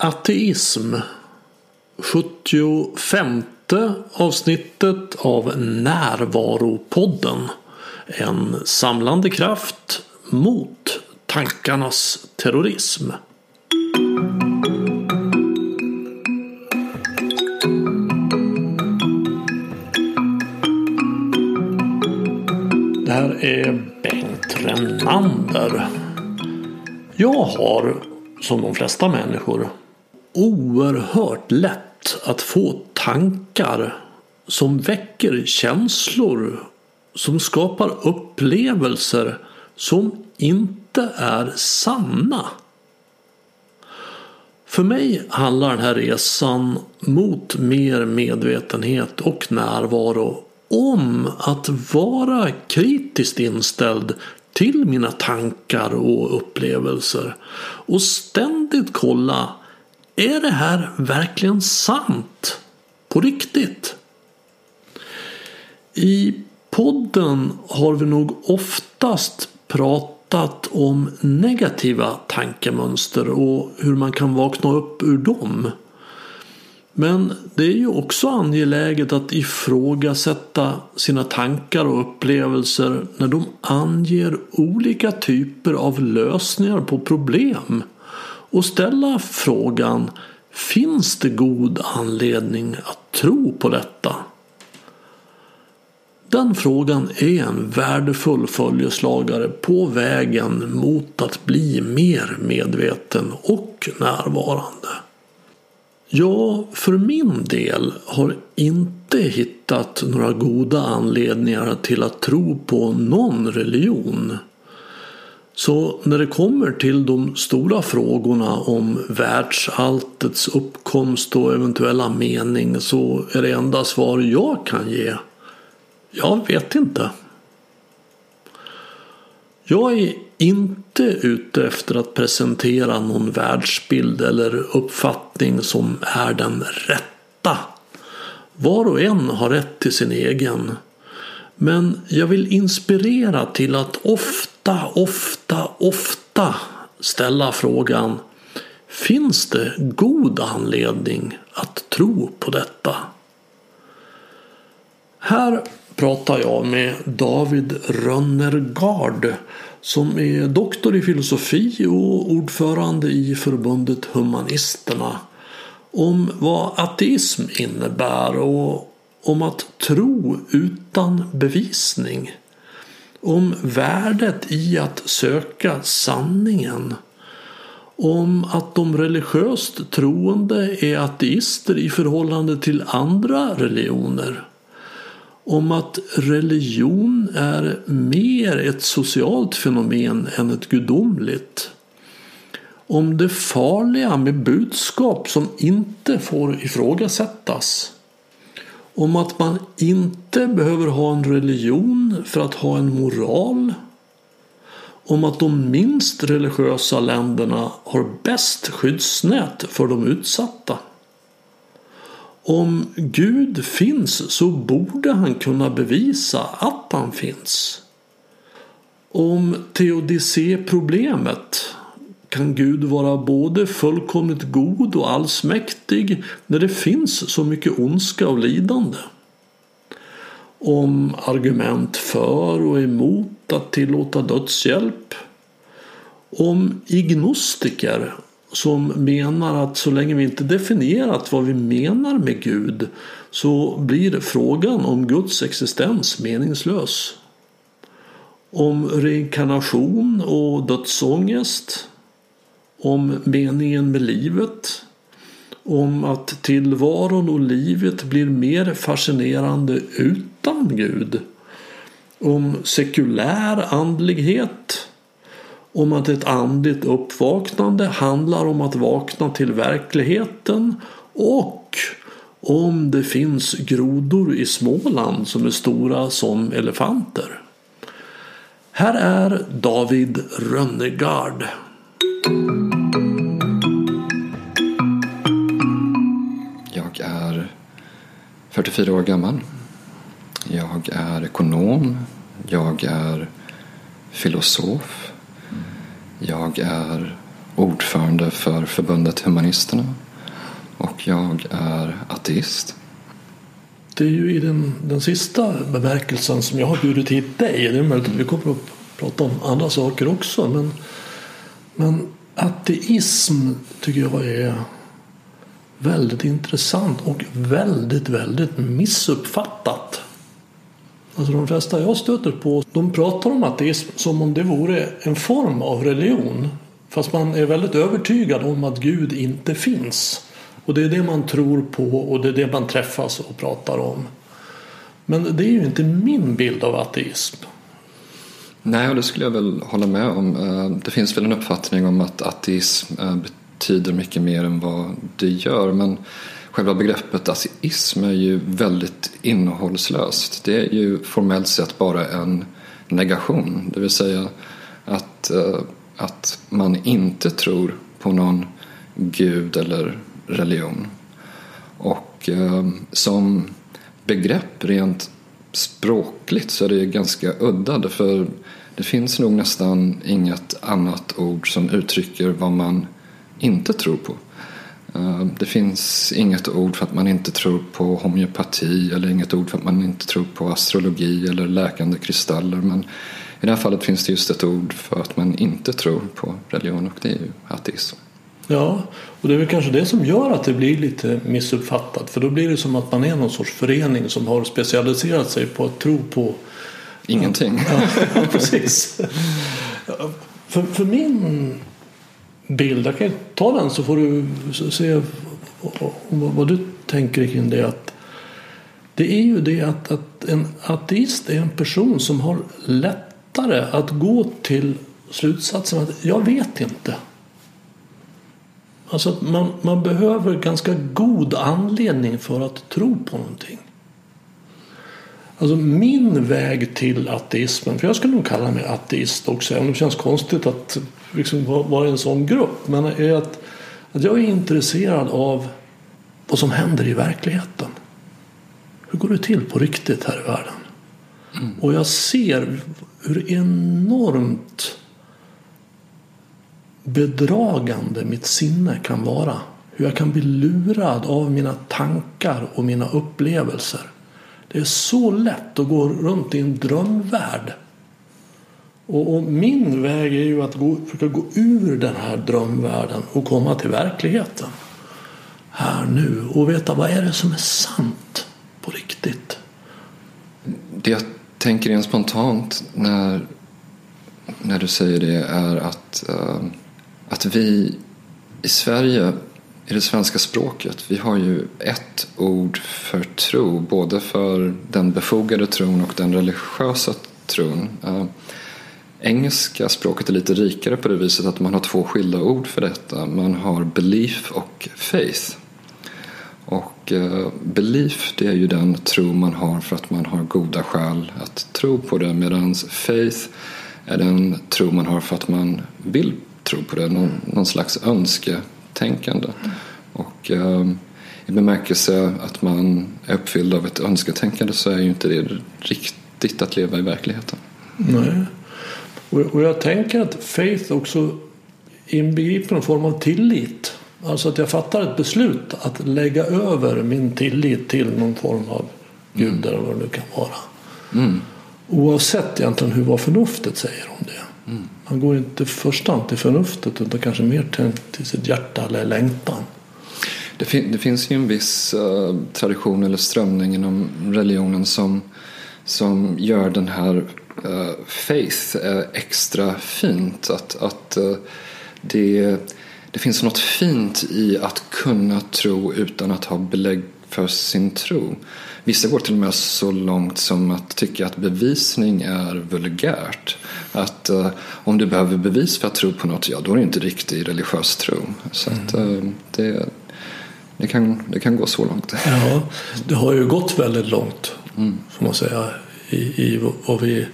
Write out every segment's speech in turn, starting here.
Ateism 75 avsnittet av Närvaropodden En samlande kraft mot tankarnas terrorism. Det här är Bengt Renander. Jag har, som de flesta människor, oerhört lätt att få tankar som väcker känslor som skapar upplevelser som inte är sanna. För mig handlar den här resan mot mer medvetenhet och närvaro om att vara kritiskt inställd till mina tankar och upplevelser och ständigt kolla är det här verkligen sant? På riktigt? I podden har vi nog oftast pratat om negativa tankemönster och hur man kan vakna upp ur dem. Men det är ju också angeläget att ifrågasätta sina tankar och upplevelser när de anger olika typer av lösningar på problem och ställa frågan Finns det god anledning att tro på detta? Den frågan är en värdefull följeslagare på vägen mot att bli mer medveten och närvarande. Jag för min del har inte hittat några goda anledningar till att tro på någon religion. Så när det kommer till de stora frågorna om världsalltets uppkomst och eventuella mening så är det enda svar jag kan ge jag vet inte. Jag är inte ute efter att presentera någon världsbild eller uppfattning som är den rätta. Var och en har rätt till sin egen. Men jag vill inspirera till att ofta, ofta, ofta ställa frågan Finns det god anledning att tro på detta? Här pratar jag med David Rönnergard som är doktor i filosofi och ordförande i förbundet Humanisterna om vad ateism innebär och om att tro utan bevisning. Om värdet i att söka sanningen. Om att de religiöst troende är ateister i förhållande till andra religioner om att religion är mer ett socialt fenomen än ett gudomligt. Om det farliga med budskap som inte får ifrågasättas. Om att man inte behöver ha en religion för att ha en moral. Om att de minst religiösa länderna har bäst skyddsnät för de utsatta. Om Gud finns så borde han kunna bevisa att han finns. Om teodicé-problemet kan Gud vara både fullkomligt god och allsmäktig när det finns så mycket ondska och lidande. Om argument för och emot att tillåta dödshjälp. Om ignostiker som menar att så länge vi inte definierat vad vi menar med Gud så blir frågan om Guds existens meningslös. Om reinkarnation och dödsångest. Om meningen med livet. Om att tillvaron och livet blir mer fascinerande utan Gud. Om sekulär andlighet om att ett andligt uppvaknande handlar om att vakna till verkligheten och om det finns grodor i Småland som är stora som elefanter. Här är David Rönnegard. 44 år gammal. Jag är ekonom. Jag är filosof. Jag är ordförande för förbundet Humanisterna och jag är ateist. Det är ju i den, den sista bemärkelsen som jag har bjudit hit dig. Det är möjligt att vi kommer att prata om andra saker också. Men, men ateism tycker jag är väldigt intressant och väldigt, väldigt missuppfattat. Alltså de flesta jag stöter på de pratar om ateism som om det vore en form av religion. Fast man är väldigt övertygad om att Gud inte finns. Och det är det man tror på och det är det man träffas och pratar om. Men det är ju inte min bild av ateism. Nej, och det skulle jag väl hålla med om. Eh, det finns väl en uppfattning om att ateism eh, tider mycket mer än vad det gör. Men själva begreppet ateism är ju väldigt innehållslöst. Det är ju formellt sett bara en negation. Det vill säga att, eh, att man inte tror på någon gud eller religion. Och eh, som begrepp rent språkligt så är det ganska udda. För det finns nog nästan inget annat ord som uttrycker vad man inte tror på. Eh, det finns inget ord för att man inte tror på homeopati eller inget ord för att man inte tror på astrologi eller läkande kristaller. Men i det här fallet finns det just ett ord för att man inte tror på religion och det är ju ateism. Ja, och det är väl kanske det som gör att det blir lite missuppfattat. För då blir det som att man är någon sorts förening som har specialiserat sig på att tro på Ingenting. Ja, precis. För, för min bild, jag kan ta den så får du se vad du tänker kring det. Att det är ju det att, att en ateist är en person som har lättare att gå till slutsatsen att jag vet inte. Alltså man, man behöver ganska god anledning för att tro på någonting. Alltså min väg till ateismen, för jag skulle nog kalla mig ateist också, även om det känns konstigt att liksom vara i en sån grupp, men är att, att jag är intresserad av vad som händer i verkligheten. Hur går det till på riktigt här i världen? Mm. Och jag ser hur enormt bedragande mitt sinne kan vara. Hur jag kan bli lurad av mina tankar och mina upplevelser. Det är så lätt att gå runt i en drömvärld. Och, och min väg är ju att gå, försöka gå ur den här drömvärlden och komma till verkligheten. Här nu och veta vad är det som är sant på riktigt. Det jag tänker rent spontant när, när du säger det är att äh, att vi i Sverige, i det svenska språket, vi har ju ett ord för tro, både för den befogade tron och den religiösa tron. Äh, engelska språket är lite rikare på det viset att man har två skilda ord för detta. Man har belief och faith. Och uh, belief det är ju den tro man har för att man har goda skäl att tro på det medan faith är den tro man har för att man vill tro på det, någon, någon slags önsketänkande. Och eh, i bemärkelse att man är uppfylld av ett önsketänkande så är ju inte det riktigt att leva i verkligheten. Nej. Och jag tänker att faith också inbegriper en form av tillit. Alltså att jag fattar ett beslut att lägga över min tillit till någon form av gud mm. eller vad det nu kan vara. Mm. Oavsett egentligen hur vad förnuftet säger om det. Mm. Man går inte i första hand till förnuftet utan kanske mer till, till sitt hjärta eller längtan. Det, fin det finns ju en viss uh, tradition eller strömning inom religionen som, som gör den här faith uh, extra fint. Att, att det, det finns något fint i att kunna tro utan att ha belägg för sin tro. Vissa går till och med så långt som att tycka att bevisning är vulgärt. Att uh, om du behöver bevis för att tro på något, ja då är det inte riktig religiös tro. Så att, uh, det, det, kan, det kan gå så långt. Ja, det har ju gått väldigt långt, mm. får man säga, i, i vad vi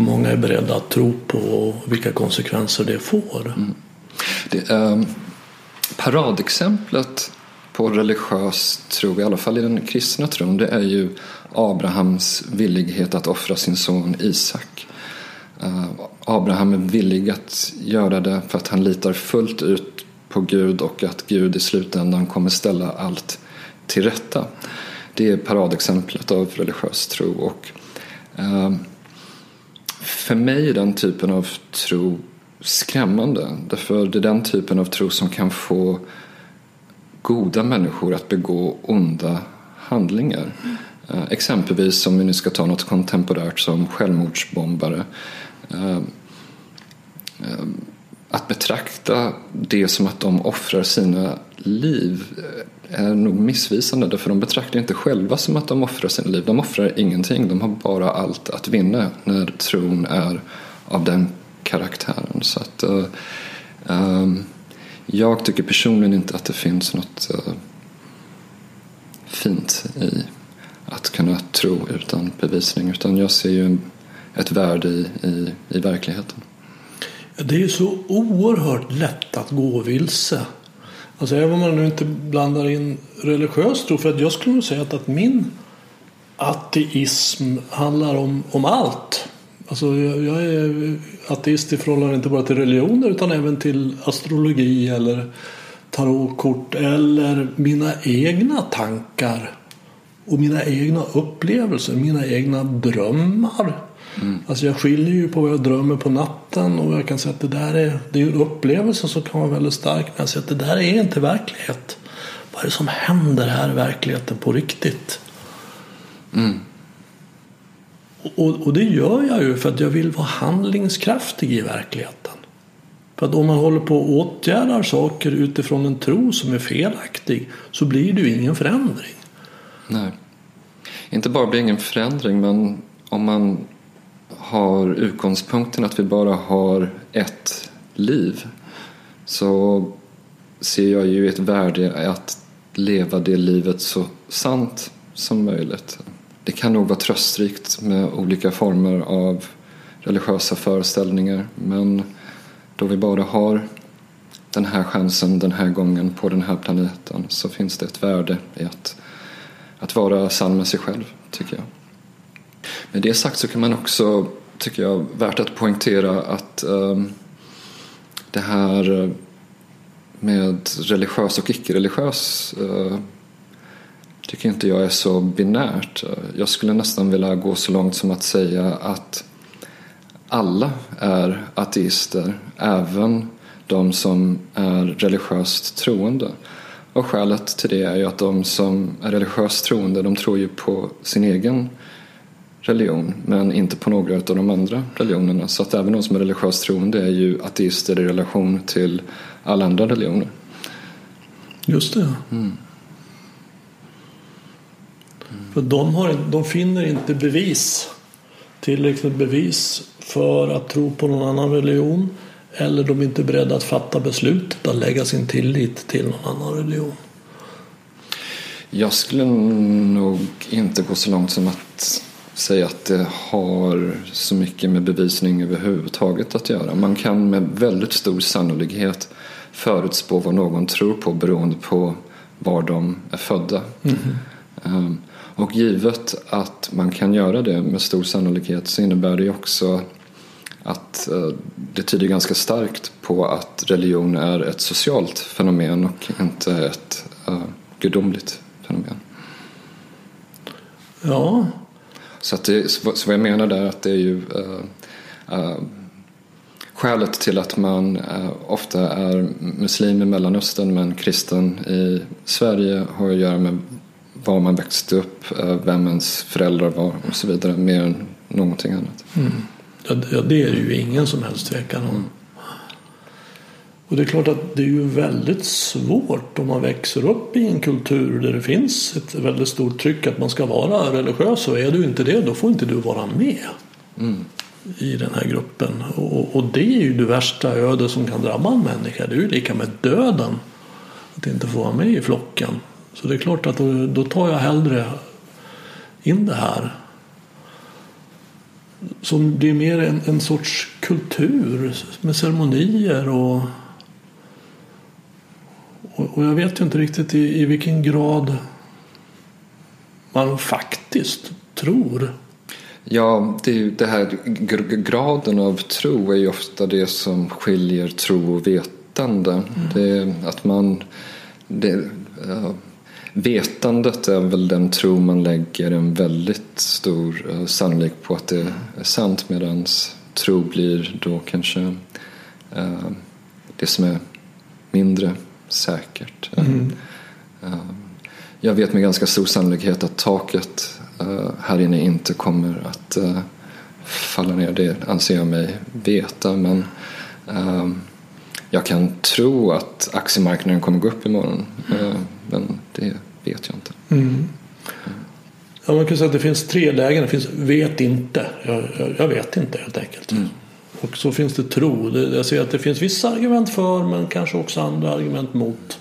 och många är beredda att tro på och vilka konsekvenser det får. Mm. Det, eh, paradexemplet på religiös tro, i alla fall i den kristna tron, det är ju Abrahams villighet att offra sin son Isak. Ehm, Abraham är villig att göra det för att han litar fullt ut på Gud och att Gud i slutändan kommer ställa allt till rätta. Det är paradexemplet av religiös tro. Och, eh, för mig är den typen av tro skrämmande. Därför det är den typen av tro som kan få goda människor att begå onda handlingar. Mm. Exempelvis om vi nu ska ta något kontemporärt som självmordsbombare. Eh, eh, att betrakta det som att de offrar sina liv är nog missvisande därför de betraktar inte själva som att de offrar sina liv. De offrar ingenting, de har bara allt att vinna när tron är av den karaktären. Så att, uh, um, jag tycker personligen inte att det finns något uh, fint i att kunna tro utan bevisning utan jag ser ju ett värde i, i, i verkligheten. Det är ju så oerhört lätt att gå vilse. Alltså även om man nu inte blandar in religiös tro. För att jag skulle säga att, att min ateism handlar om, om allt. Alltså jag, jag är ateist i förhållande inte bara till religioner utan även till astrologi eller tarotkort eller mina egna tankar och mina egna upplevelser, mina egna drömmar. Mm. Alltså jag skiljer ju på vad jag drömmer på natten och jag kan säga att det där är, det är en upplevelse som kan vara väldigt stark. Men jag säger att det där är inte verklighet. Vad är det som händer här i verkligheten på riktigt? Mm. Och, och, det gör jag ju för att jag vill vara handlingskraftig i verkligheten. För att om man håller på och åtgärdar saker utifrån en tro som är felaktig så blir det ju ingen förändring. Nej. Inte bara blir ingen förändring men om man har utgångspunkten att vi bara har ett liv så ser jag ju ett värde att leva det livet så sant som möjligt. Det kan nog vara tröstrikt med olika former av religiösa föreställningar men då vi bara har den här chansen den här gången på den här planeten så finns det ett värde i att, att vara sann med sig själv, tycker jag. Med det sagt så kan man också, tycker jag, värt att poängtera att um, det här eh, med religiös och icke-religiös uh, tycker inte jag är så binärt. Jag skulle nästan vilja gå så långt som att säga att alla är ateister, även de som är religiöst troende. Och skälet till det är ju att de som är religiöst troende, de tror ju på sin egen religion men inte på några av de andra religionerna. Så att även de som är religiöst troende är ju ateister i relation till alla andra religioner. Just det. Mm. För de, har, de finner inte bevis, tillräckligt bevis för att tro på någon annan religion eller de är inte beredda att fatta beslutet att lägga sin tillit till någon annan religion. Jag skulle nog inte gå så långt som att säga att det har så mycket med bevisning överhuvudtaget att göra. Man kan med väldigt stor sannolikhet förutspå vad någon tror på beroende på var de är födda. Mm. Och givet att man kan göra det med stor sannolikhet så innebär det också att eh, det tyder ganska starkt på att religion är ett socialt fenomen och inte ett uh, gudomligt fenomen. Ja. Så, att det, så vad jag menar där är att det är ju uh, uh, Skälet till att man uh, ofta är muslim i Mellanöstern men kristen i Sverige har att göra med var man växte upp, vem ens föräldrar var och så vidare mer än någonting annat. Mm. Ja, det är det ju ingen som helst tvekan om. Och det är klart att det är ju väldigt svårt om man växer upp i en kultur där det finns ett väldigt stort tryck att man ska vara religiös och är du inte det då får inte du vara med mm. i den här gruppen. Och, och, det är ju det värsta öde som kan drabba en människa. Det är ju lika med döden att inte få vara med i flocken. Så det är klart att då, då tar jag hellre in det här som blir mer en, en sorts kultur med ceremonier och, och, jag vet ju inte riktigt i, i vilken grad man faktiskt tror. Ja, det, ju det här graden av tro är ju ofta det som skiljer tro och vetande. Mm. Det, att man, det, uh, vetandet är väl den tro man lägger en väldigt stor uh, sannolik på att det är sant medan tro blir då kanske uh, det som är mindre säkert. Mm. Jag vet med ganska stor sannolikhet att taket Eh, här inne inte kommer att eh, falla ner. Det anser jag mig veta. Men eh, jag kan tro att aktiemarknaden kommer gå upp imorgon. Men det vet jag inte. Mm. Ja, man kan säga att det finns tre lägen. Det finns vet inte. Jag, jag, jag vet inte helt enkelt. Mm. Och så finns det tro. Jag ser att det finns vissa argument för men kanske också andra argument mot.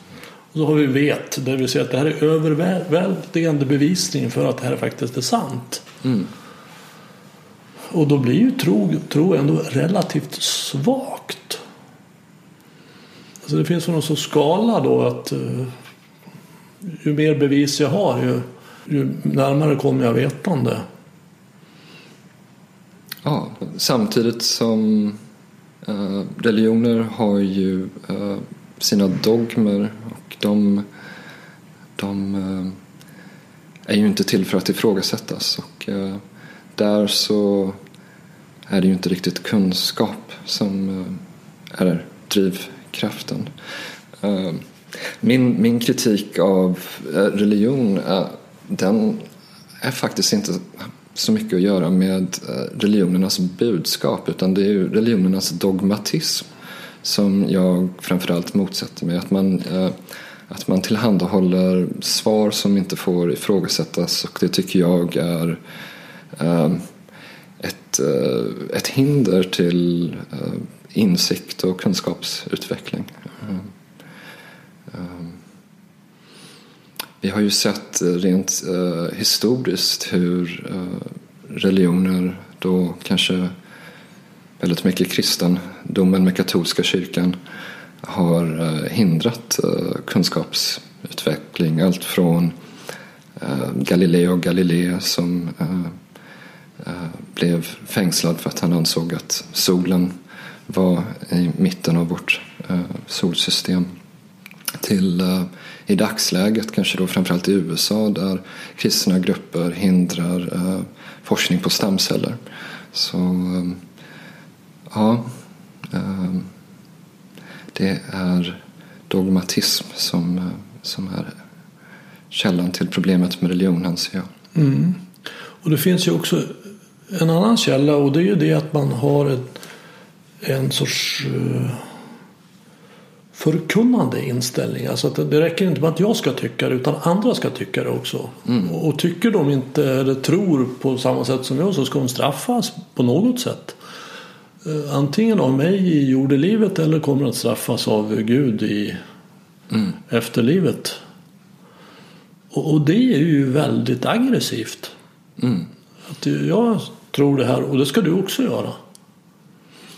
Och så har vi vet, det vill säga att det här är överväldigande bevisning för att det här faktiskt är sant. Mm. Och då blir ju tro, tro ändå relativt svagt. Alltså det finns någon sorts skala då att uh, ju mer bevis jag har ju, ju närmare kommer jag vetande. Ja, samtidigt som eh, religioner har ju eh, sina dogmer de, de eh, är ju inte till för att ifrågasättas. Och eh, där så är det ju inte riktigt kunskap som eh, är drivkraften. Eh, min, min kritik av eh, religion eh, den är faktiskt inte så mycket att göra med eh, religionernas budskap utan det är ju religionernas dogmatism som jag framförallt motsätter mig. Att man eh, att man tillhandahåller svar som inte får ifrågasättas och det tycker jag är eh, ett, ett hinder till insikt och kunskapsutveckling. Mm. Vi har ju sett eh, rent eh, historiskt hur eh, religioner då kanske väldigt mycket kristendomen med katolska kyrkan har eh, hindrat eh, kunskapsutveckling. Allt från eh, Galileo Galilei som blev fängslad för att han ansåg att solen var i mitten av vårt solsystem till eh, i dagsläget, kanske då framförallt i USA där kristna grupper hindrar eh, forskning på stamceller. Så eh, ja, det är dogmatism som, som är källan till problemet med religion anser jag. Mm. Och det finns ju också en annan källa och det är ju det att man har en, en sorts uh, förkunnande inställning. Alltså att det räcker inte med att jag ska tycka det utan andra ska tycka det också. Mm. Och tycker de inte eller tror på samma sätt som jag så ska de straffas på något sätt. Eh, antingen av mig i jordelivet eller kommer att straffas av Gud i mm. efterlivet. Och, och, det är ju väldigt aggressivt. Mm. Att jag tror det här och det ska du också göra.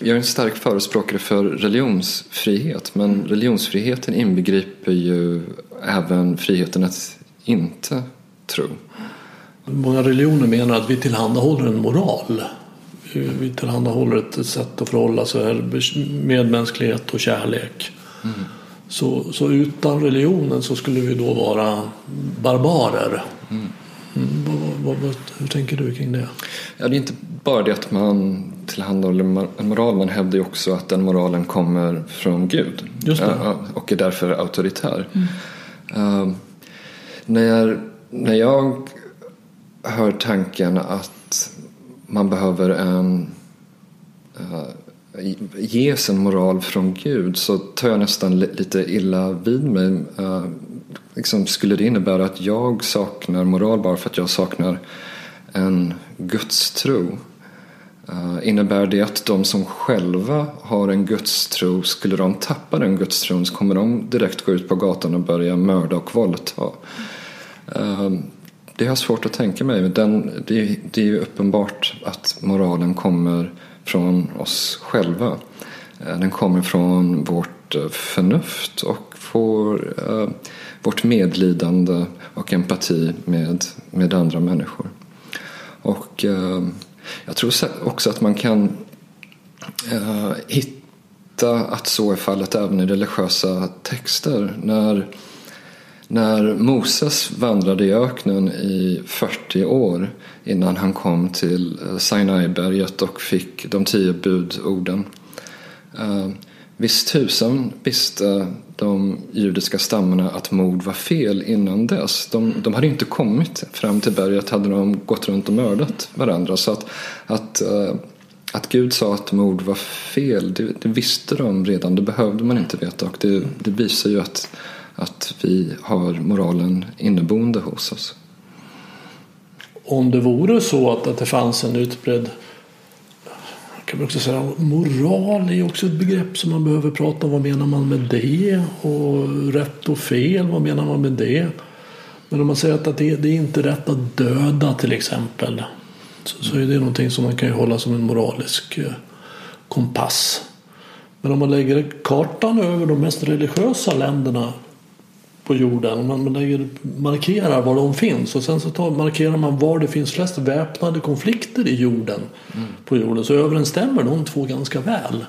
Jag är en stark förespråkare för religionsfrihet men religionsfriheten inbegriper ju även friheten att inte tro. Många religioner menar att vi tillhandahåller en moral vi tillhandahåller ett sätt att förhålla sig, medmänsklighet och kärlek. Mm. Så, så utan religionen så skulle vi då vara barbarer. Mm. Mm, vad, vad, hur tänker du kring det? Ja, det är inte bara det att man tillhandahåller en moral, man hävdar ju också att den moralen kommer från Gud och är därför auktoritär. Uh, när, när jag hör tanken att man behöver en, uh, ges en moral från Gud så tar jag nästan lite illa vid mig. Uh, liksom, skulle det innebära att jag saknar moral bara för att jag saknar en gudstro? Eh, innebär det att de som själva har en gudstro, skulle de tappa den gudstron så kommer de direkt gå ut på gatan och börja mörda och våldta. Eh, det har jag svårt att tänka mig. Den, det, det är ju uppenbart att moralen kommer från oss själva. Eh, den kommer från vårt förnuft och vår, vårt medlidande och empati med, med andra människor. Och jag tror också att man kan eh, hitta att så är fallet även i religiösa texter. När, när Moses vandrade i öknen i 40 år innan han kom till eh, Sinaiberget och fick de tio budorden. eh, visst tusan visste de judiska stammarna att mord var fel innan dess. De, de hade inte kommit fram till berget hade de gått runt och mördat varandra. Så att, att, eh, att Gud sa att mord var fel, det, det, visste de redan. Det behövde man inte veta. Och det, det visar ju att, att vi har moralen inneboende hos oss. Om det vore så att, att det fanns en utbredd kan man också säga, moral är också ett begrepp som man behöver prata om. Vad menar man med det? Och rätt och fel, vad menar man med det? Men om man säger att det, det är inte rätt att döda till exempel. Så, så är det någonting som man kan hålla som en moralisk eh, kompass. Men om man lägger kartan över de mest religiösa länderna på jorden. Man lägger, markerar var de finns och sen så tar, markerar man var det finns flest väpnade konflikter i jorden. Mm. På jorden så överensstämmer de två ganska väl.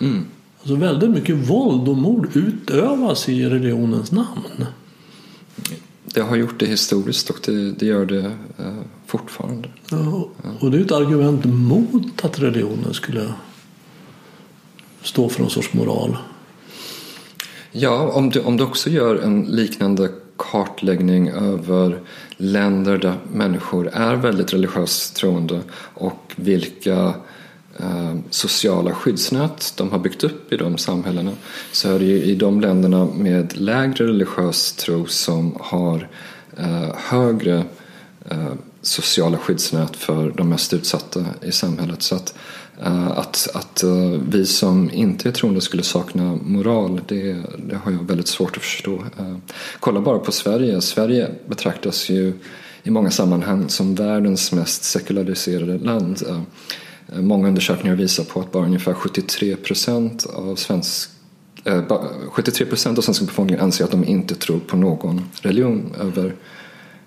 Mm. Alltså väldigt mycket våld och mord utövas i religionens namn. Det har gjort det historiskt och det, det gör det eh, fortfarande. Ja, och det är ett argument mot att religionen skulle stå för någon sorts moral. Ja, om du, om du också gör en liknande kartläggning över länder där människor är väldigt religiöst troende och vilka eh, sociala skyddsnät de har byggt upp i de samhällena så är det ju i de länderna med lägre religiös tro som har eh, högre eh, sociala skyddsnät för de mest utsatta i samhället. Så att Eh, Eh, att, att eh, vi som inte är troende skulle sakna moral, det, det har jag väldigt svårt att förstå. Eh, kolla bara på Sverige. Sverige betraktas ju i många sammanhang som världens mest sekulariserade land. Många undersökningar visar på att bara ungefär 73 procent av svensk 73 procent av svenska befolkningen anser att de inte tror på någon religion över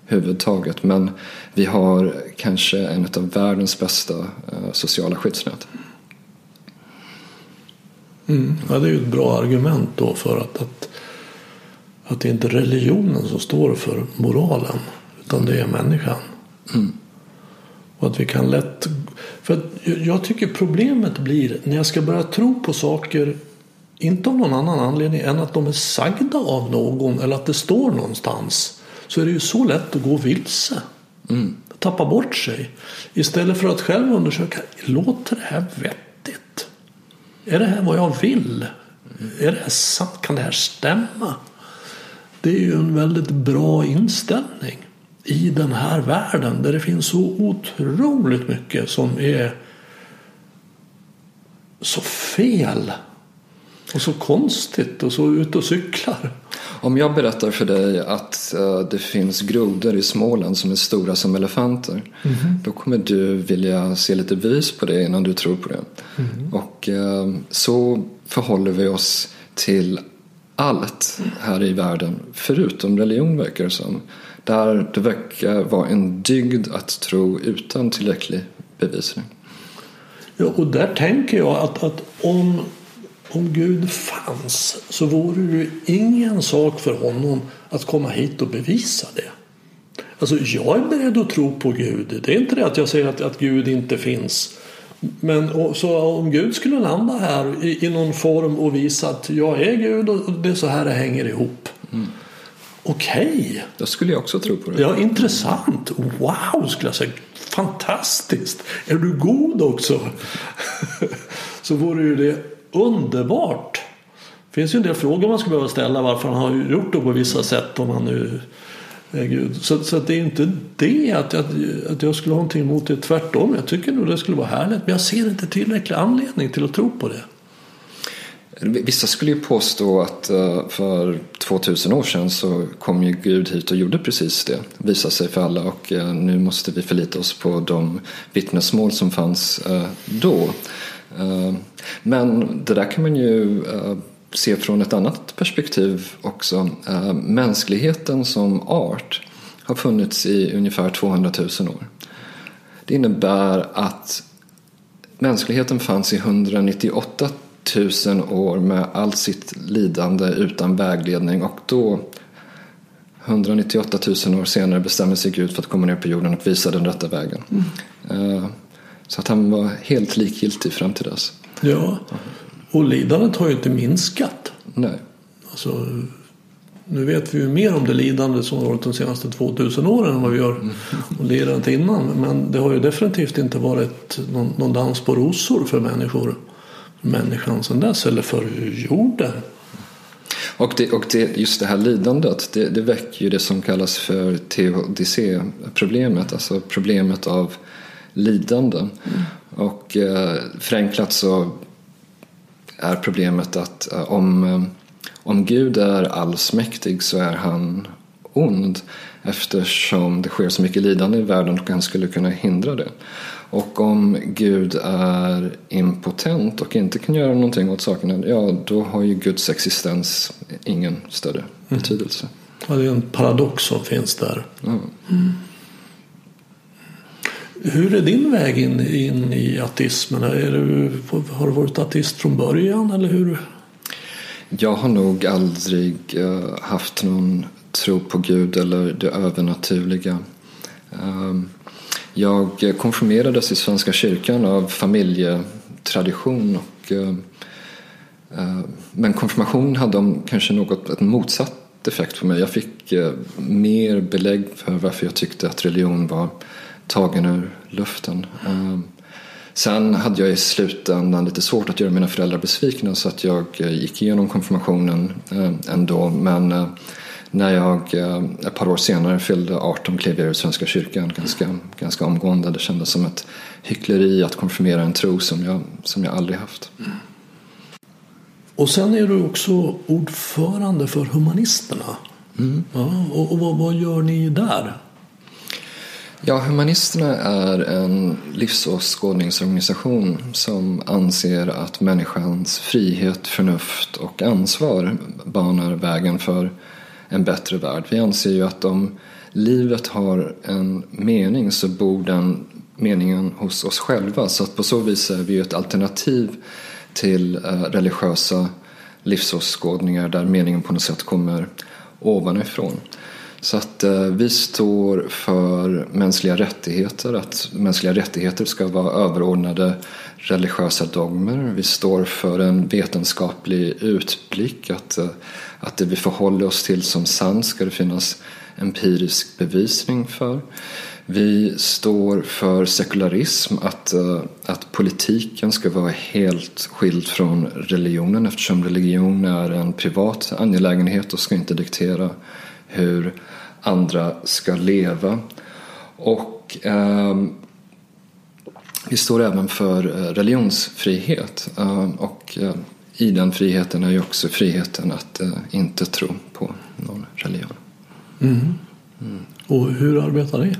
huvudtaget. Men vi har kanske en av världens bästa eh, sociala skyddsnät. Mm. Ja, det är ju ett bra argument då för att, att, att det är inte religionen som står för moralen utan det är människan. Mm. Och att vi kan lätt... För jag tycker problemet blir när jag ska börja tro på saker inte av någon annan anledning än att de är sagda av någon eller att det står någonstans så är det ju så lätt att gå vilse. Mm. Tappa bort sig. Istället för att själv undersöka, låter det här vettigt? Är det här vad jag vill? Är det här sant? Kan det här stämma? Det är ju en väldigt bra inställning i den här världen där det finns så otroligt mycket som är så fel och så konstigt och så ute och cyklar. Om jag berättar för dig att uh, det finns grodor i Småland som är stora som elefanter. Mm. Då kommer du vilja se lite bevis på det innan du tror på det. Mm. Och uh, så förhåller vi oss till allt här i världen förutom religion verkar det som. Där det verkar vara en dygd att tro utan tillräcklig bevisning. Ja, och där tänker jag att, att om om Gud fanns så vore det ju ingen sak för honom att komma hit och bevisa det. Alltså jag är beredd att tro på Gud. Det är inte det att jag säger att, att Gud inte finns. Men så om Gud skulle landa här i, i någon form och visa att jag är Gud och det är så här det hänger ihop. Mm. Okej. Okay. Då skulle jag också tro på det. Ja, intressant. Wow, skulle jag säga. Fantastiskt. Är du god också? så vore ju det underbart. Det finns ju en del frågor man skulle behöva ställa varför han har gjort det på vissa sätt om han nu är Gud. Så, så det är inte det att jag, att jag skulle ha någonting emot det. Tvärtom, jag tycker nog det skulle vara härligt. Men jag ser inte tillräcklig anledning till att tro på det. Vissa skulle ju påstå att eh, för 2000 år sedan så kom ju Gud hit och gjorde precis det. Visade sig för alla och eh, nu måste vi förlita oss på de vittnesmål som fanns eh, då. Eh, men det där kan man ju eh, se från ett annat perspektiv också. Eh, mänskligheten som art har funnits i ungefär 200 000 år. Det innebär att mänskligheten fanns i 198 000 år med allt sitt lidande utan vägledning och då 198 000 år senare bestämde sig Gud för att komma ner på jorden och visa den rätta vägen. Mm. Så att han var helt likgiltig fram till dess. Ja, och lidandet har ju inte minskat. Nej. Alltså, nu vet vi ju mer om det lidande som har varit de senaste 2000 åren än vad vi gör om lidandet innan. Men det har ju definitivt inte varit någon, någon dans på rosor för människor. Människan sedan dess, eller för jorden. Och, det, och det, just det här lidandet, det, det väcker ju det som kallas för teodicé-problemet, alltså problemet av lidande. Mm. Och eh, förenklat så är problemet att eh, om, eh, om Gud är allsmäktig så är han ond eftersom det sker så mycket lidande i världen och han skulle kunna hindra det. Och om Gud är impotent och inte kan göra någonting åt sakerna, ja då har ju Guds existens ingen större mm. betydelse. Ja, det är en paradox som finns där. Ja. Mm. Hur är din väg in, in i ateismen? Är du, har du varit ateist från början eller hur? Jag har nog aldrig uh, haft någon tro på Gud eller det övernaturliga. Um, jag konfirmerades i Svenska kyrkan av familjetradition och uh, uh, men konfirmation hade kanske något ett motsatt effekt på mig. Jag fick mer belägg för varför jag tyckte att religion var tagen ur luften. Ehm, sen hade jag i slutändan lite svårt att göra mina föräldrar besvikna så att jag eh, gick igenom konfirmationen eh, ändå. Men eh, när jag ett par år senare fyllde 18 klev jag ur Svenska kyrkan ganska, ganska omgående. Det kändes som ett hyckleri att konfirmera en tro som jag, som jag aldrig haft. Och sen är du också ordförande för Humanisterna. Mm. Ja, och, och vad, vad gör ni där? Ja, Humanisterna är en livsåskådningsorganisation som anser att människans frihet, förnuft och ansvar banar vägen för en bättre värld. Vi anser ju att om livet har en mening så bor den meningen hos oss själva. Så att på så vis är vi ett alternativ till eh, religiösa livsåskådningar där meningen på något sätt kommer ovanifrån. Så att eh, vi står för mänskliga rättigheter, att mänskliga rättigheter ska vara överordnade religiösa dogmer. Vi står för en vetenskaplig utblick, att, eh, att det vi förhåller oss till som sant ska det finnas empirisk bevisning för. Vi står för sekularism, att, eh, att politiken ska vara helt skild från religionen eftersom religion är en privat angelägenhet och ska inte diktera hur andra ska leva. Och eh, vi står även för eh, religionsfrihet ehm, och eh, i den friheten är ju också friheten att eh, inte tro på någon religion. Mm. Mm. Och hur arbetar ni?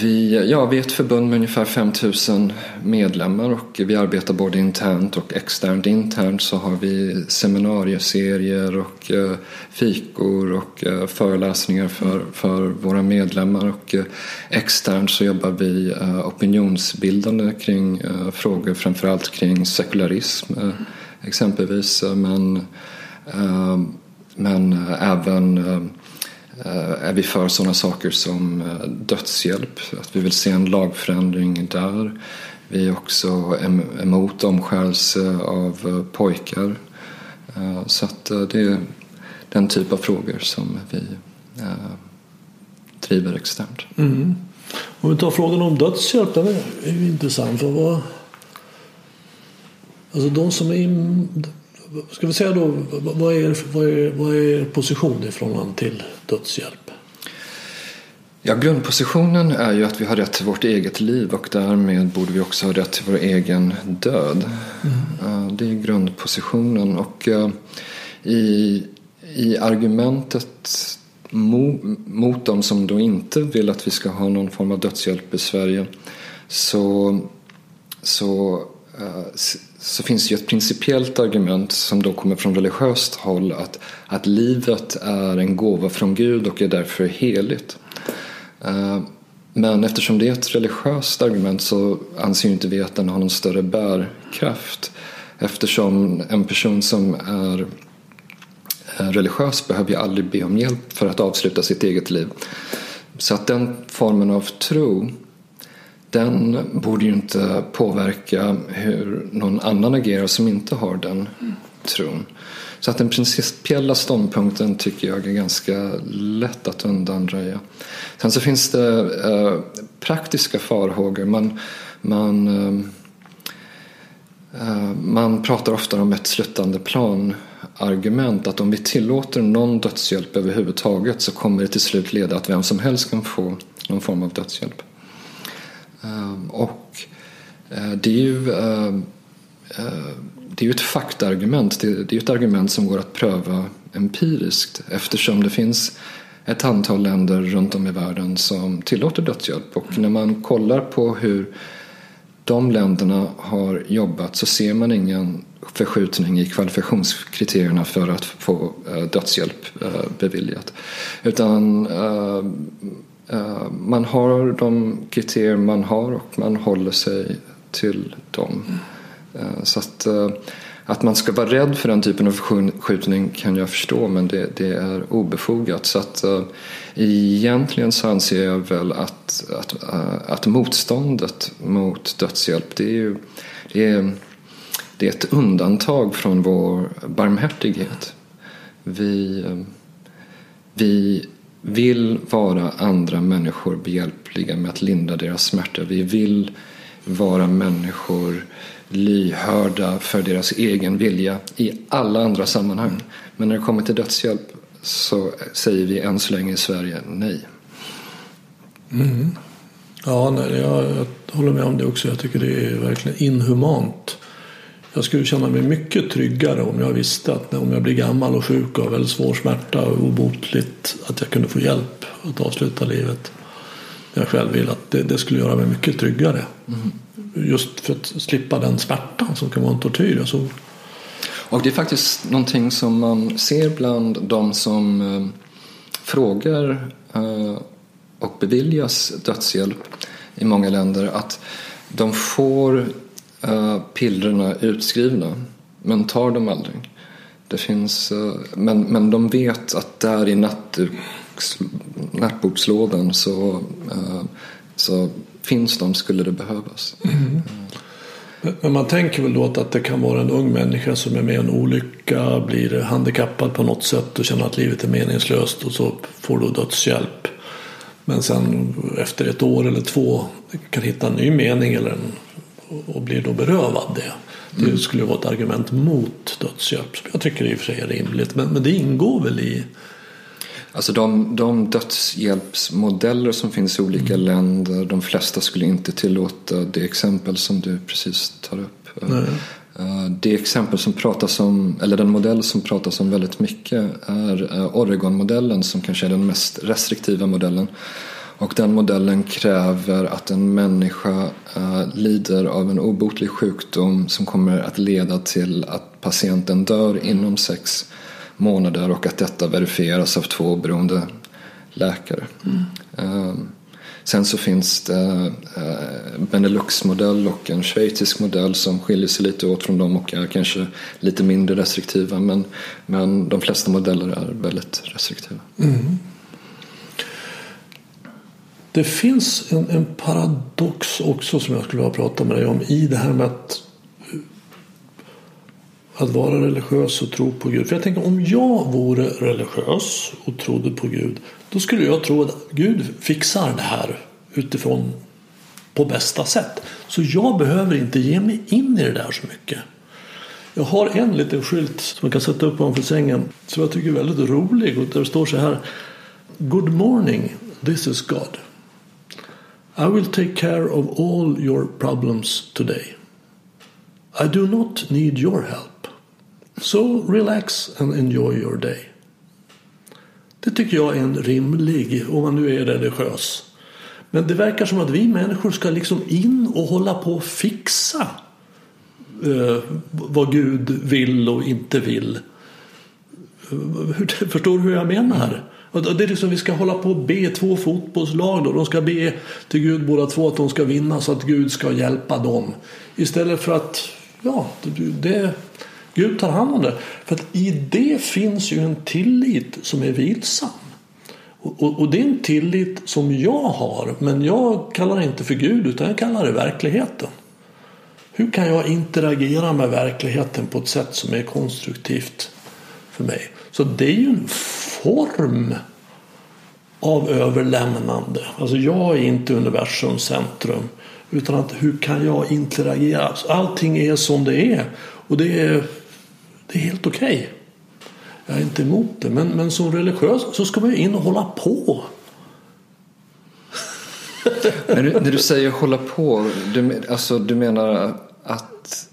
Vi, ja, vi är ett förbund med ungefär 5000 medlemmar och vi arbetar både internt och externt. Internt så har vi seminarieserier och eh, fikor och eh, föreläsningar för, för våra medlemmar och eh, externt så jobbar vi eh, opinionsbildande kring eh, frågor framförallt kring sekularism eh, exempelvis men, men även Eh, är vi för sådana saker som eh, dödshjälp, att vi vill se en lagförändring där. Vi är också emot omskärelse av eh, pojkar. Så att det är den typ av frågor som vi driver externt. Mm. Om vi tar frågan om dödshjälp, den är ju intressant. För vad, alltså de som är ska vi säga då, vad är, vad är, vad är position i förhållande till dödshjälp? Ja, grundpositionen är ju att vi har rätt till vårt eget liv och därmed borde vi också ha rätt till vår egen död. Mm. Det är grundpositionen och i, i argumentet mot de som då inte vill att vi ska ha någon form av dödshjälp i Sverige så, så Eh, så finns det ju ett principiellt argument som då kommer från religiöst håll att, att livet är en gåva från Gud och är därför heligt. Eh, men eftersom det är ett religiöst argument så anser inte vi att den har någon större bärkraft. Eftersom en person som är eh, religiös behöver ju aldrig be om hjälp för att avsluta sitt eget liv. Så att den formen av tro den borde ju inte påverka hur någon annan agerar som inte har den tron. Så att den principiella ståndpunkten tycker jag är ganska lätt att undanröja. Sen så finns det eh, praktiska farhågor. Man, man, eh, eh man pratar ofta om ett slutande plan argument att om vi tillåter någon dödshjälp överhuvudtaget så kommer det till slut leda att vem som helst kan få någon form av dödshjälp. Ehm, och eh, det är ju ehm, eh, det är ju ett faktaargument. Det är ett argument som går att pröva empiriskt eftersom det finns ett antal länder runt om i världen som tillåter dödshjälp. Och när man kollar på hur de länderna har jobbat så ser man ingen förskjutning i kvalifikationskriterierna för att få eh, dödshjälp beviljat. Utan ehm, Eh, man har de kriterier man har och man håller sig till dem. Mm. Så att, eh, att man ska vara rädd för den typen av förskjutning kan jag förstå men det, det är obefogat. Så att, egentligen så anser jag väl att, att, att motståndet mot dödshjälp det är, ju, det är, det är ett undantag från vår barmhärtighet. Vi, vi vill vara andra människor behjälpliga med att lindra deras smärta. Vi vill vara människor lyhörda för deras egen vilja i alla andra sammanhang. Men när det kommer till dödshjälp så säger vi än så länge i Sverige nej. Mm. Ja, nej, jag, jag håller med om det också. Jag tycker det är verkligen inhumant jag skulle känna mig mycket tryggare om jag visste att om jag blir gammal och sjuk har väldigt svår smärta och obotligt att jag kunde få hjälp att avsluta livet. Jag själv vill att det, det skulle göra mig mycket tryggare. Mm. Just för att slippa den smärtan som kan vara en tortyr. Alltså. Och det är faktiskt någonting som man ser bland de som eh, frågar eh, och beviljas dödshjälp i många länder att de får Eh, uh, pillerna utskrivna men tar dem aldrig. Det finns, uh, men, men de vet att där i nattbokslådan så, uh, så finns de skulle det behövas. Mm. Men man tänker väl då att det kan vara en ung människa som är med i en olycka, blir handikappad på något sätt och känner att livet är meningslöst och så får du dödshjälp. Men sen efter ett år eller två kan hitta en ny mening eller en och blir då berövad det. Det mm. skulle vara ett argument mot dödshjälp som jag tycker i och för sig är rimligt. Men, men det ingår väl i Alltså de, de dödshjälpsmodeller som finns i olika mm. länder, de flesta skulle inte tillåta det exempel som du precis tar upp. Nej. Eh, det exempel som pratas om, eller den modell som pratas om väldigt mycket är eh, Oregon-modellen som kanske är den mest restriktiva modellen. Och den modellen kräver att en människa uh, lider av en obotlig sjukdom som kommer att leda till att patienten dör inom sex månader och att detta verifieras av två oberoende läkare. Mm. Uh, sen så finns det uh, Benelux-modell och en schweizisk modell som skiljer sig lite åt från dem och är kanske lite mindre restriktiva men, men de flesta modeller är väldigt restriktiva. Mm. Det finns en, en, paradox också som jag skulle vilja prata med dig om i det här med att, att vara religiös och tro på Gud. För jag tänker om jag vore religiös och trodde på Gud då skulle jag tro att Gud fixar det här utifrån på bästa sätt. Så jag behöver inte ge mig in i det där så mycket. Jag har en liten skylt som man kan sätta upp ovanför sängen som jag tycker är väldigt rolig och där det står så här Good morning, this is God. I will take care of all your problems today. I do not need your help. So relax and enjoy your day. Det tycker jag är en rimlig, om man nu är religiös. Men det verkar som att vi människor ska liksom in och hålla på och fixa eh, vad Gud vill och inte vill. Förstår du hur jag menar? Och Det är liksom, vi ska hålla på och be två fotbollslag då. De ska be till Gud båda två att de ska vinna så att Gud ska hjälpa dem. Istället för att, ja, det, det, Gud tar hand om det. För att i det finns ju en tillit som är vilsam. Och, och, och det är en tillit som jag har. Men jag kallar det inte för Gud utan jag kallar det verkligheten. Hur kan jag interagera med verkligheten på ett sätt som är konstruktivt för mig? Så det är ju en form av överlämnande. Alltså jag är inte universums centrum. Utan att hur kan jag interagera? Alltså, allting är som det är. Och det är, det är helt okej. Jag är inte emot det. Men, men som religiös så ska man ju in och hålla på. När du, när du säger hålla på, du, alltså, du menar att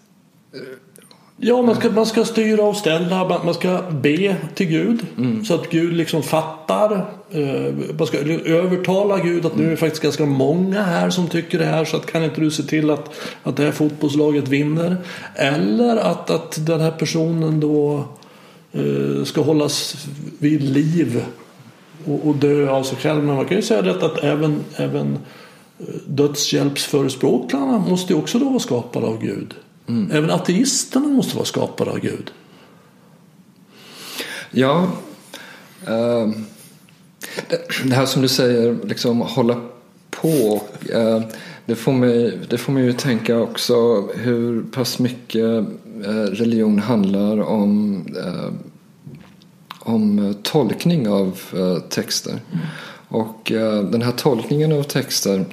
Ja, man ska, man ska styra och ställa, man man ska be till Gud så att Gud liksom fattar. Eh, Man ska övertala Gud att nu är det faktiskt ganska många här som tycker det här så att kan inte du se till att, att det här fotbollslaget vinner? Eller att, att den här personen då eh, ska hållas vid liv och, och dö av sig själv. Men man kan ju säga det att även, även eh, dödshjälpsförespråkarna måste ju också då vara skapade av Gud. Även ateisterna måste vara skapade av Gud. Ja, eh, det, här som du säger, liksom hålla på. Eh, det, får mig, det får mig ju tänka också hur pass mycket eh, religion handlar om, eh, om tolkning av texter. Och eh, den här tolkningen av texter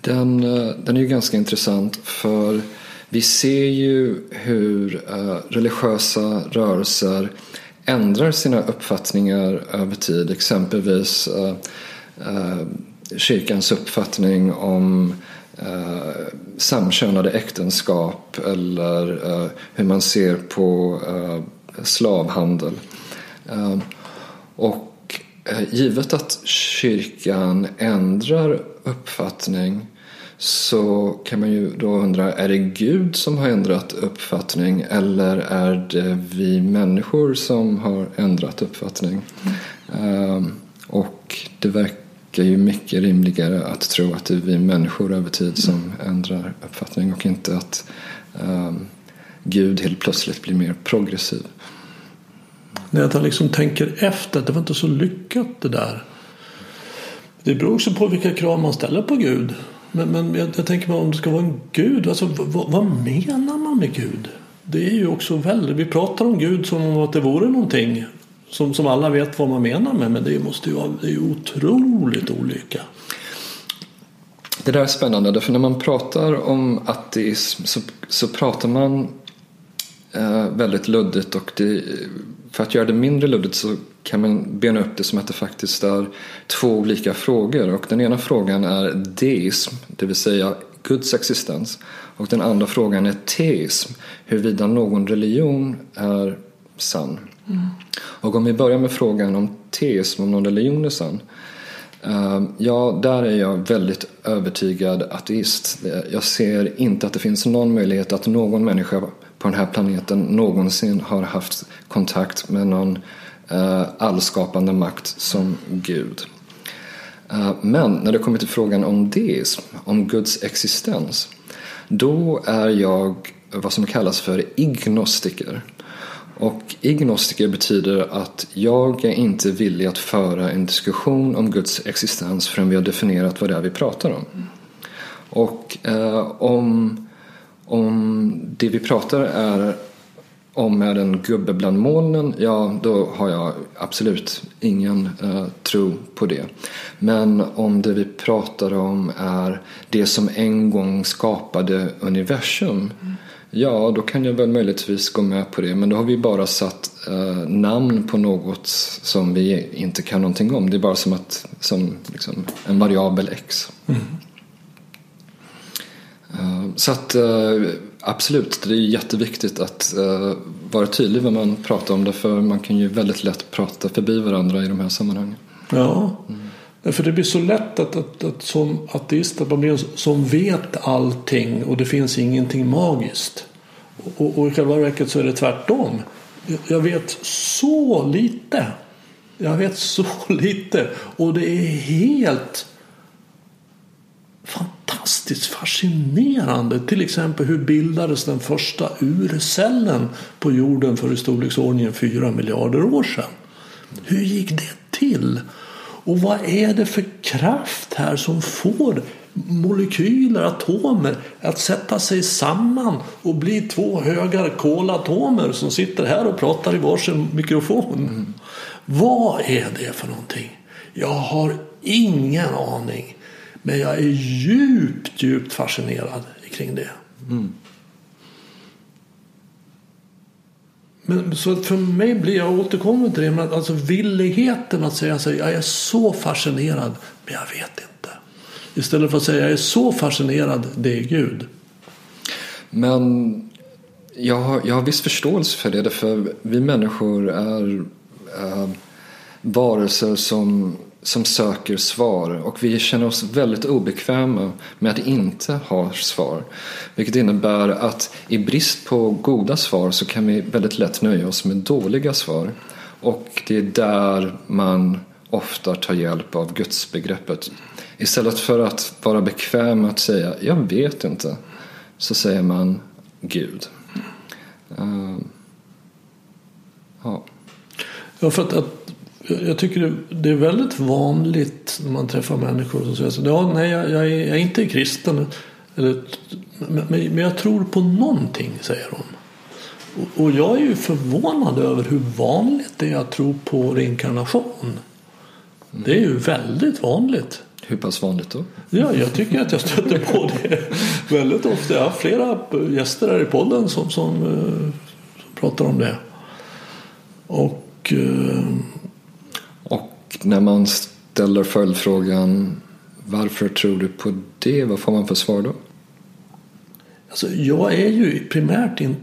den, eh, den är ju ganska intressant för vi ser ju hur eh, religiösa rörelser ändrar sina uppfattningar över tid. Exempelvis eh, kyrkans uppfattning om eh, samkönade äktenskap eller eh, hur man ser på eh, slavhandel. Och givet att kyrkan ändrar uppfattning så kan man ju då undra, är det Gud som har ändrat uppfattning eller är det vi människor som har ändrat uppfattning? Ehm, och det verkar ju mycket rimligare att tro att det är vi människor över tid som ändrar uppfattning och inte att ehm, Gud helt plötsligt blir mer progressiv. När jag liksom tänker efter, det var inte så lyckat det där. Det beror också på vilka krav man ställer på Gud. Men, men jag, jag tänker mig om det ska vara en Gud, alltså, vad, vad menar man med Gud? Det är ju också väldigt, vi pratar om Gud som om att det vore någonting som, som alla vet vad man menar med, men det måste ju vara det är ju otroligt olika. Det där är spännande, för när man pratar om ateism så, så pratar man eh, väldigt luddigt och det, för att göra det mindre luddigt så kan man bena upp det som att det faktiskt är två olika frågor och den ena frågan är deism, det vill säga Guds existens och den andra frågan är teism, huruvida någon religion är sann. Och om vi börjar med frågan om teism, om någon religion är sann Uh, ja, där är jag väldigt övertygad ateist. Jag ser inte att det finns någon möjlighet att någon människa på den här planeten någonsin har haft kontakt med någon Eh, allskapande makt som Gud. Eh, men när det kommer till frågan om deism, om Guds existens, då är jag vad som kallas för ignostiker. Och ignostiker betyder att jag är inte villig att föra en diskussion om Guds existens förrän vi har definierat vad det är vi pratar om. Och eh, om, om det vi pratar är om är en gubbe bland molnen, ja då har jag absolut ingen eh, tro på det. Men om det vi pratar om är det som en gång skapade universum Ja, då kan jag väl möjligtvis gå med på det. Men då har vi bara satt eh, namn på något som vi inte kan någonting om. Det är bara som, att, som liksom, en variabel x. Mm. Eh, så att eh, absolut, det är jätteviktigt att eh, vara tydlig när man pratar om det. För man kan ju väldigt lätt prata förbi varandra i de här sammanhangen. Ja, mm. för det blir så lätt att, att, att som ateist att man blir som vet allting och det finns ingenting magiskt. Och, och i själva verket så är det tvärtom. Jag vet så lite. Jag vet så lite. Och det är helt fantastiskt fascinerande. Till exempel hur bildades den första urcellen på jorden för i storleksordningen 4 miljarder år sedan? Hur gick det till? Och vad är det för kraft här som får molekyler, atomer att sätta sig samman och bli två högar kolatomer som sitter här och pratar i varsin mikrofon? Mm. Vad är det för någonting? Jag har ingen aning. Men jag är djupt, djupt fascinerad kring det. Mm. Men så för mig blir jag återkommer till det, men alltså villigheten att säga sig jag är så fascinerad, men jag vet inte. Istället för att säga jag är så fascinerad, det är Gud. Men jag har, jag har viss förståelse för det, för vi människor är äh, varelser som som söker svar och vi känner oss väldigt obekväma med att inte ha svar. Vilket innebär att i brist på goda svar så kan vi väldigt lätt nöja oss med dåliga svar. Och det är där man ofta tar hjälp av gudsbegreppet. Istället för att vara bekväm med att säga jag vet inte så säger man Gud. Uh, ja. Ja, för att, att jag tycker det är väldigt vanligt när man träffar människor som säger så ja, nej, jag, jag, är, jag är inte kristen. Eller, men, men jag tror på någonting, säger de. Och, och jag är ju förvånad över hur vanligt det är att tro på reinkarnation. Mm. Det är ju väldigt vanligt. Hur pass vanligt då? Ja, jag tycker att jag stöter på det väldigt ofta. Jag har flera gäster här i podden som, som, som pratar om det. Och när man ställer följdfrågan varför tror du på det? Vad får man för svar då? Alltså, jag är ju primärt in,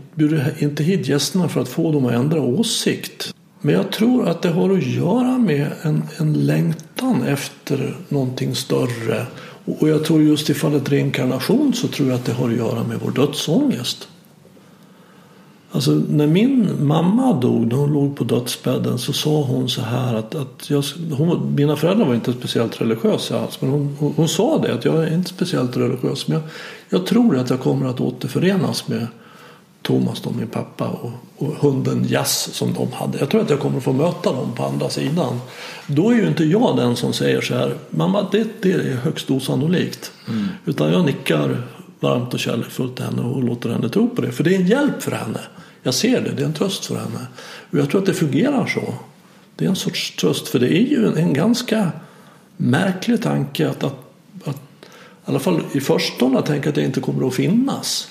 inte hit gästerna för att få dem att ändra åsikt. Men jag tror att det har att göra med en, en längtan efter någonting större. Och jag tror just i fallet reinkarnation så tror jag att det har att göra med vår dödsångest. Alltså, när min mamma dog, när hon låg på dödsbädden, så sa hon så här att, att jag, hon, mina föräldrar var inte speciellt religiösa alls. Men hon, hon, hon, sa det, att jag är inte speciellt religiös. Men jag, jag tror att jag kommer att återförenas med Thomas, då, min pappa, och, och hunden Jass som de hade. Jag tror att jag kommer att få möta dem på andra sidan. Då är ju inte jag den som säger så här, mamma det, det är högst osannolikt. Mm. Utan jag nickar varmt och kärleksfullt till henne och låter henne tro på det. För det är en hjälp för henne. Jag ser det, det är en tröst för henne. Och jag tror att det fungerar så. Det är en sorts tröst, för det är ju en, en ganska märklig tanke att, att, att i alla fall i förstone tänka att jag inte kommer att finnas.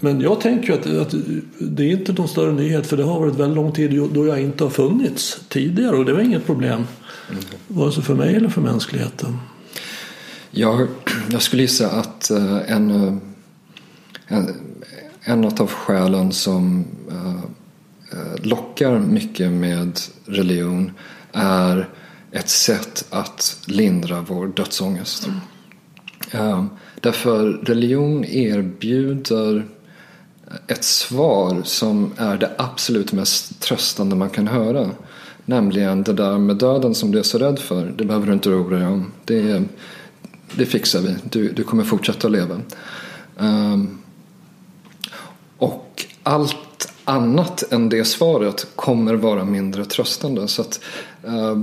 Men jag tänker att, att det är inte någon större nyhet för det har varit väldigt lång tid då jag inte har funnits tidigare och det var inget problem. Mm. Vare sig för mig eller för mänskligheten. Jag, jag skulle gissa att eh, en, en, en av skälen som uh, lockar mycket med religion är ett sätt att lindra vår dödsångest. Mm. Uh, därför religion erbjuder ett svar som är det absolut mest tröstande man kan höra. Nämligen det där med döden som du är så rädd för. Det behöver du inte oroa dig om. Det, det fixar vi. Du, du kommer fortsätta att leva. Um, och allt annat än det svaret kommer vara mindre tröstande. Så att, eh,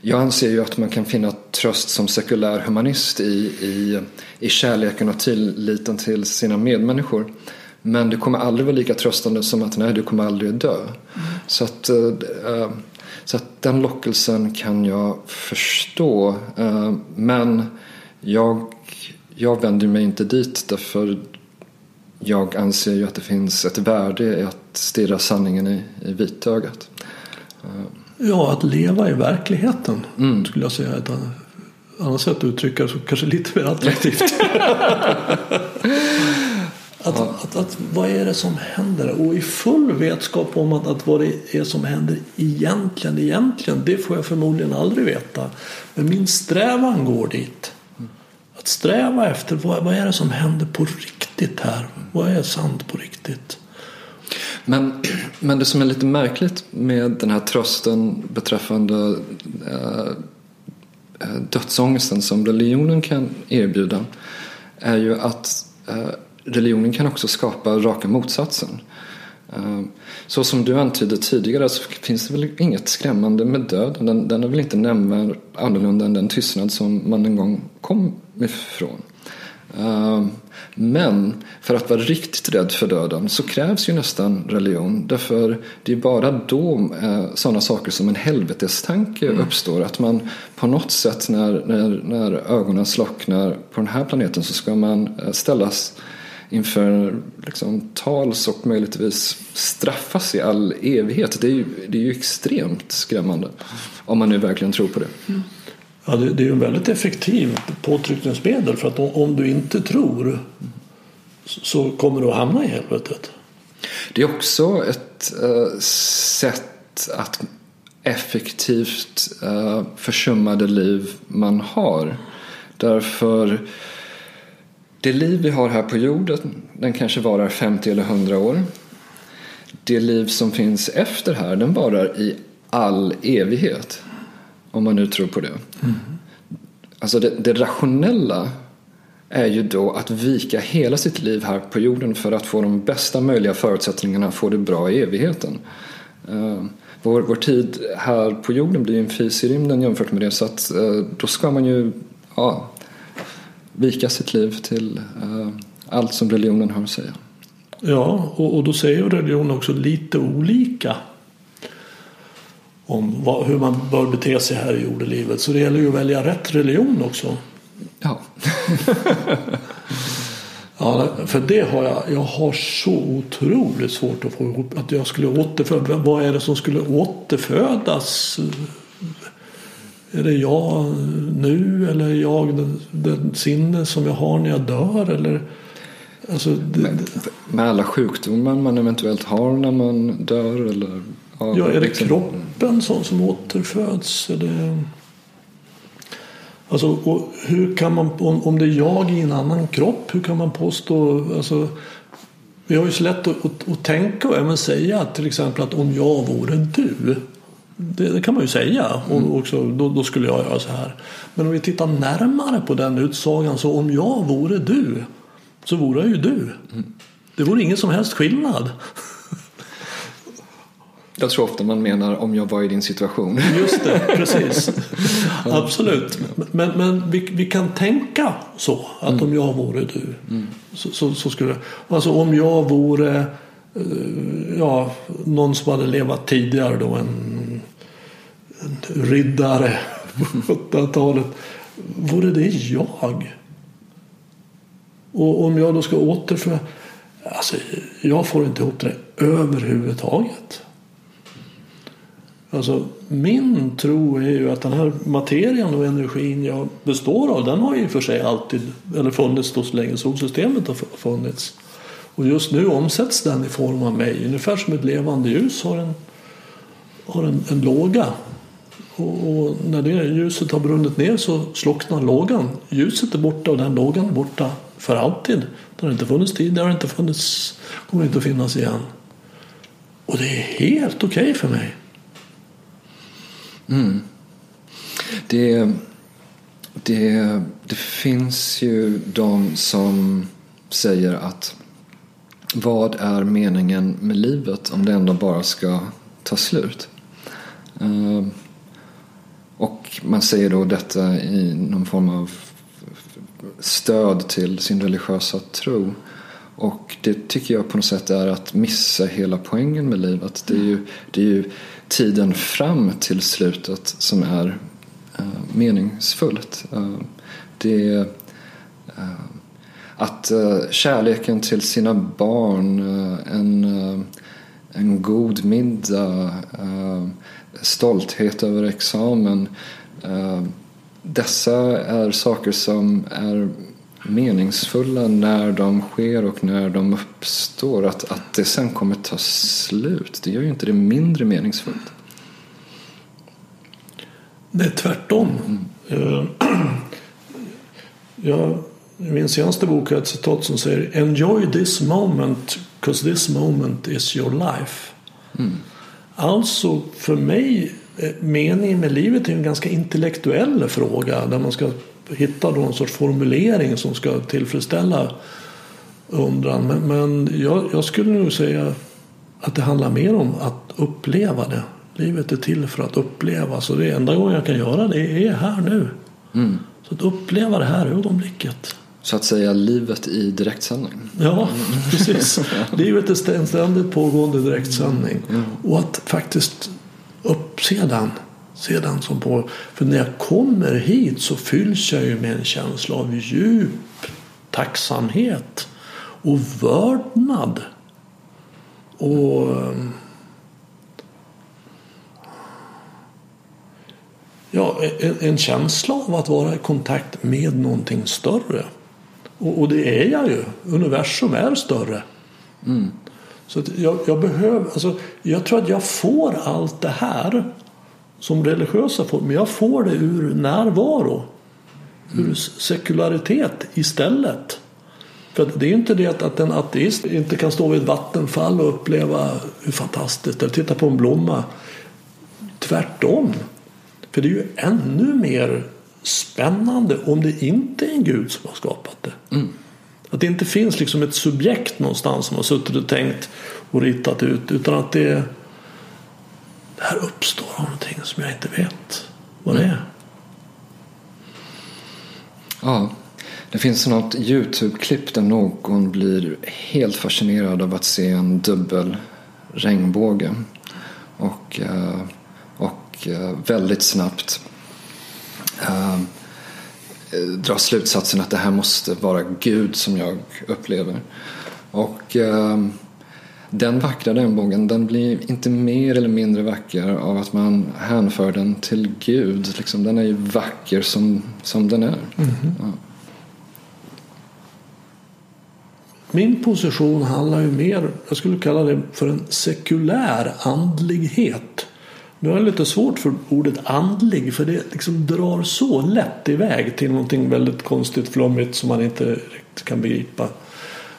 jag anser ju att man kan finna tröst som sekulär humanist i, i, i kärleken och tilliten till sina medmänniskor. Men det kommer aldrig vara lika tröstande som att nej, du kommer aldrig dö. Mm. Så, att, eh, så att den lockelsen kan jag förstå. Eh, men jag, jag vänder mig inte dit därför jag anser ju att det finns ett värde i att stirra sanningen i, i vitögat. Ja, att leva i verkligheten mm. skulle jag säga. Ett annat sätt att uttrycka det så kanske lite mer attraktivt. att, ja. att, att, vad är det som händer? Och i full vetskap om att, att vad det är som händer egentligen, egentligen, det får jag förmodligen aldrig veta. Men min strävan går dit. Att sträva efter vad, vad är det som händer på riktigt här? Vad är sant på riktigt? Men, men det som är lite märkligt med den här trösten beträffande eh, eh dödsångesten som religionen kan erbjuda är ju att eh, religionen kan också skapa raka motsatsen. Eh, så som du antydde tidigare så finns det väl inget skrämmande med döden. Den, den är väl inte nämnvärt annorlunda än den tystnad som man en gång kom ifrån. Eh, men för att vara riktigt rädd för döden så krävs ju nästan religion. Därför det är bara då eh, sådana saker som en helvetestanke mm. uppstår. Att man på något sätt när, när, när ögonen slocknar på den här planeten så ska man ställas inför liksom, tals och möjligtvis straffas i all evighet. Det är ju, det är ju extremt skrämmande. Om man nu verkligen tror på det. Mm. Ja, det, det är ju en väldigt effektiv påtryckningsmedel för att om, om du inte tror så kommer du att hamna i helvetet. Det är också ett uh, sätt att effektivt uh, försumma det liv man har. Därför det liv vi har här på jorden den kanske varar 50 eller 100 år. Det liv som finns efter här den varar i all evighet. Om man nu tror på det. Mm. Alltså det, det, rationella är ju då att vika hela sitt liv här på jorden för att få de bästa möjliga förutsättningarna att få det bra i evigheten. Uh, vår, vår tid här på jorden blir en fis i rymden jämfört med det så att uh, då ska man ju ja, vika sitt liv till uh, allt som religionen har att säga. Ja, och, och då säger religionen också lite olika om vad, hur man bör bete sig här i jordelivet. Så det gäller ju att välja rätt religion också. Ja. ja, för det har jag. Jag har så otroligt svårt att få ihop att jag skulle återfödas. Vad är det som skulle återfödas? Är det jag nu eller jag den, den sinne som jag har när jag dör? Eller, alltså, det, med, med alla sjukdomar man eventuellt har när man dör? Eller Ja, är det liksom... kroppen som, som återföds? Är det... Alltså, hur kan man, om, om det är jag i en annan kropp, hur kan man påstå... Alltså, vi har ju så lätt att, att, att tänka och även säga till exempel att om jag vore du. Det, det kan man ju säga. Mm. Och också, då, då, skulle jag göra så här. Men om vi tittar närmare på den utsagan så om jag vore du så vore jag ju du. Mm. Det vore ingen som helst skillnad. Jag tror ofta man menar om jag var i din situation. Just det, precis. Absolut. Men, men vi, vi kan tänka så. Att mm. om jag vore du. Mm. Så, så, så, skulle Alltså om jag vore Eh, ja, någon som hade levat tidigare då. En, en riddare på 1700-talet. Vore det jag? Och om jag då ska återföra. Alltså, jag får inte ihop det överhuvudtaget. Alltså, min tro är ju att den här materian och energin jag består av den har ju för sig alltid eller funnits då så länge solsystemet har funnits. Och just nu omsätts den i form av mig, ungefär som ett levande ljus har en, har en, en låga. Och, och, när det ljuset har brunnit ner så slocknar lågan. Ljuset är borta och den lågan är borta för alltid. Den har inte funnits tidigare, inte funnits, kommer inte att finnas igen. Och det är helt okej okay för mig. Mm. Det, det, det finns ju de som säger att vad är meningen med livet om det ändå bara ska ta slut? Uh, och man säger då detta i någon form av stöd till sin religiösa tro. Och det tycker jag på något sätt är att missa hela poängen med livet. Det är ju, det är ju tiden fram till slutet som är uh, meningsfullt. Uh, det är att kärleken till sina barn, en, en god middag, stolthet över examen. Dessa är saker som är meningsfulla när de sker och när de uppstår. Att, att det sen kommer ta slut, det gör ju inte det mindre meningsfullt. Det är tvärtom. Mm. Jag, I min senaste bok har jag ett citat som säger Enjoy this moment 'Cause this moment is your life. Alltså för mig, eh, meningen med livet är en ganska intellektuell fråga där man ska hitta då en sorts formulering som ska tillfredsställa undran. Men, men jag, jag skulle nog säga att det handlar mer om att uppleva det. Livet är till för att uppleva. Så det enda gången jag kan göra det är här nu. Så att uppleva det här ögonblicket. Så att säga livet i direktsändning. Ja, precis. Livet är ständigt pågående direktsändning. Och att faktiskt upp, se den. Se den som på. För när jag kommer hit så fylls jag ju med en känsla av djup tacksamhet och vördnad. Och ehm, ja, en, en känsla av att vara i kontakt med någonting större. Och, och det är jag ju. Universum är större. Så att jag, jag behöver, alltså, jag tror att jag får allt det här som religiösa får, men jag får det ur närvaro. Ur sekularitet istället. För det är ju inte det att, att en ateist inte kan stå vid ett vattenfall och uppleva hur fantastiskt eller titta på en blomma. Tvärtom. För det är ju ännu mer spännande om det inte är en gud som har skapat det. Att det inte finns liksom ett subjekt någonstans som har suttit och tänkt och ritat ut utan att det, det här uppstår av någonting som jag inte vet vad det är. Ja, det finns något YouTube-klipp där någon blir helt fascinerad av att se en dubbel regnbåge. Och, eh, och eh, väldigt snabbt eh, drar slutsatsen att det här måste vara Gud som jag upplever. Och eh, den vackra regnbågen den blir inte mer eller mindre vacker av att man hänför den till Gud. Liksom, den är ju vacker som, som den är. Ja. Min position handlar ju mer, jag skulle kalla det för en sekulär andlighet. Nu har jag lite svårt för ordet andlig för det liksom drar så lätt iväg till någonting väldigt konstigt flummigt som man inte riktigt kan begripa.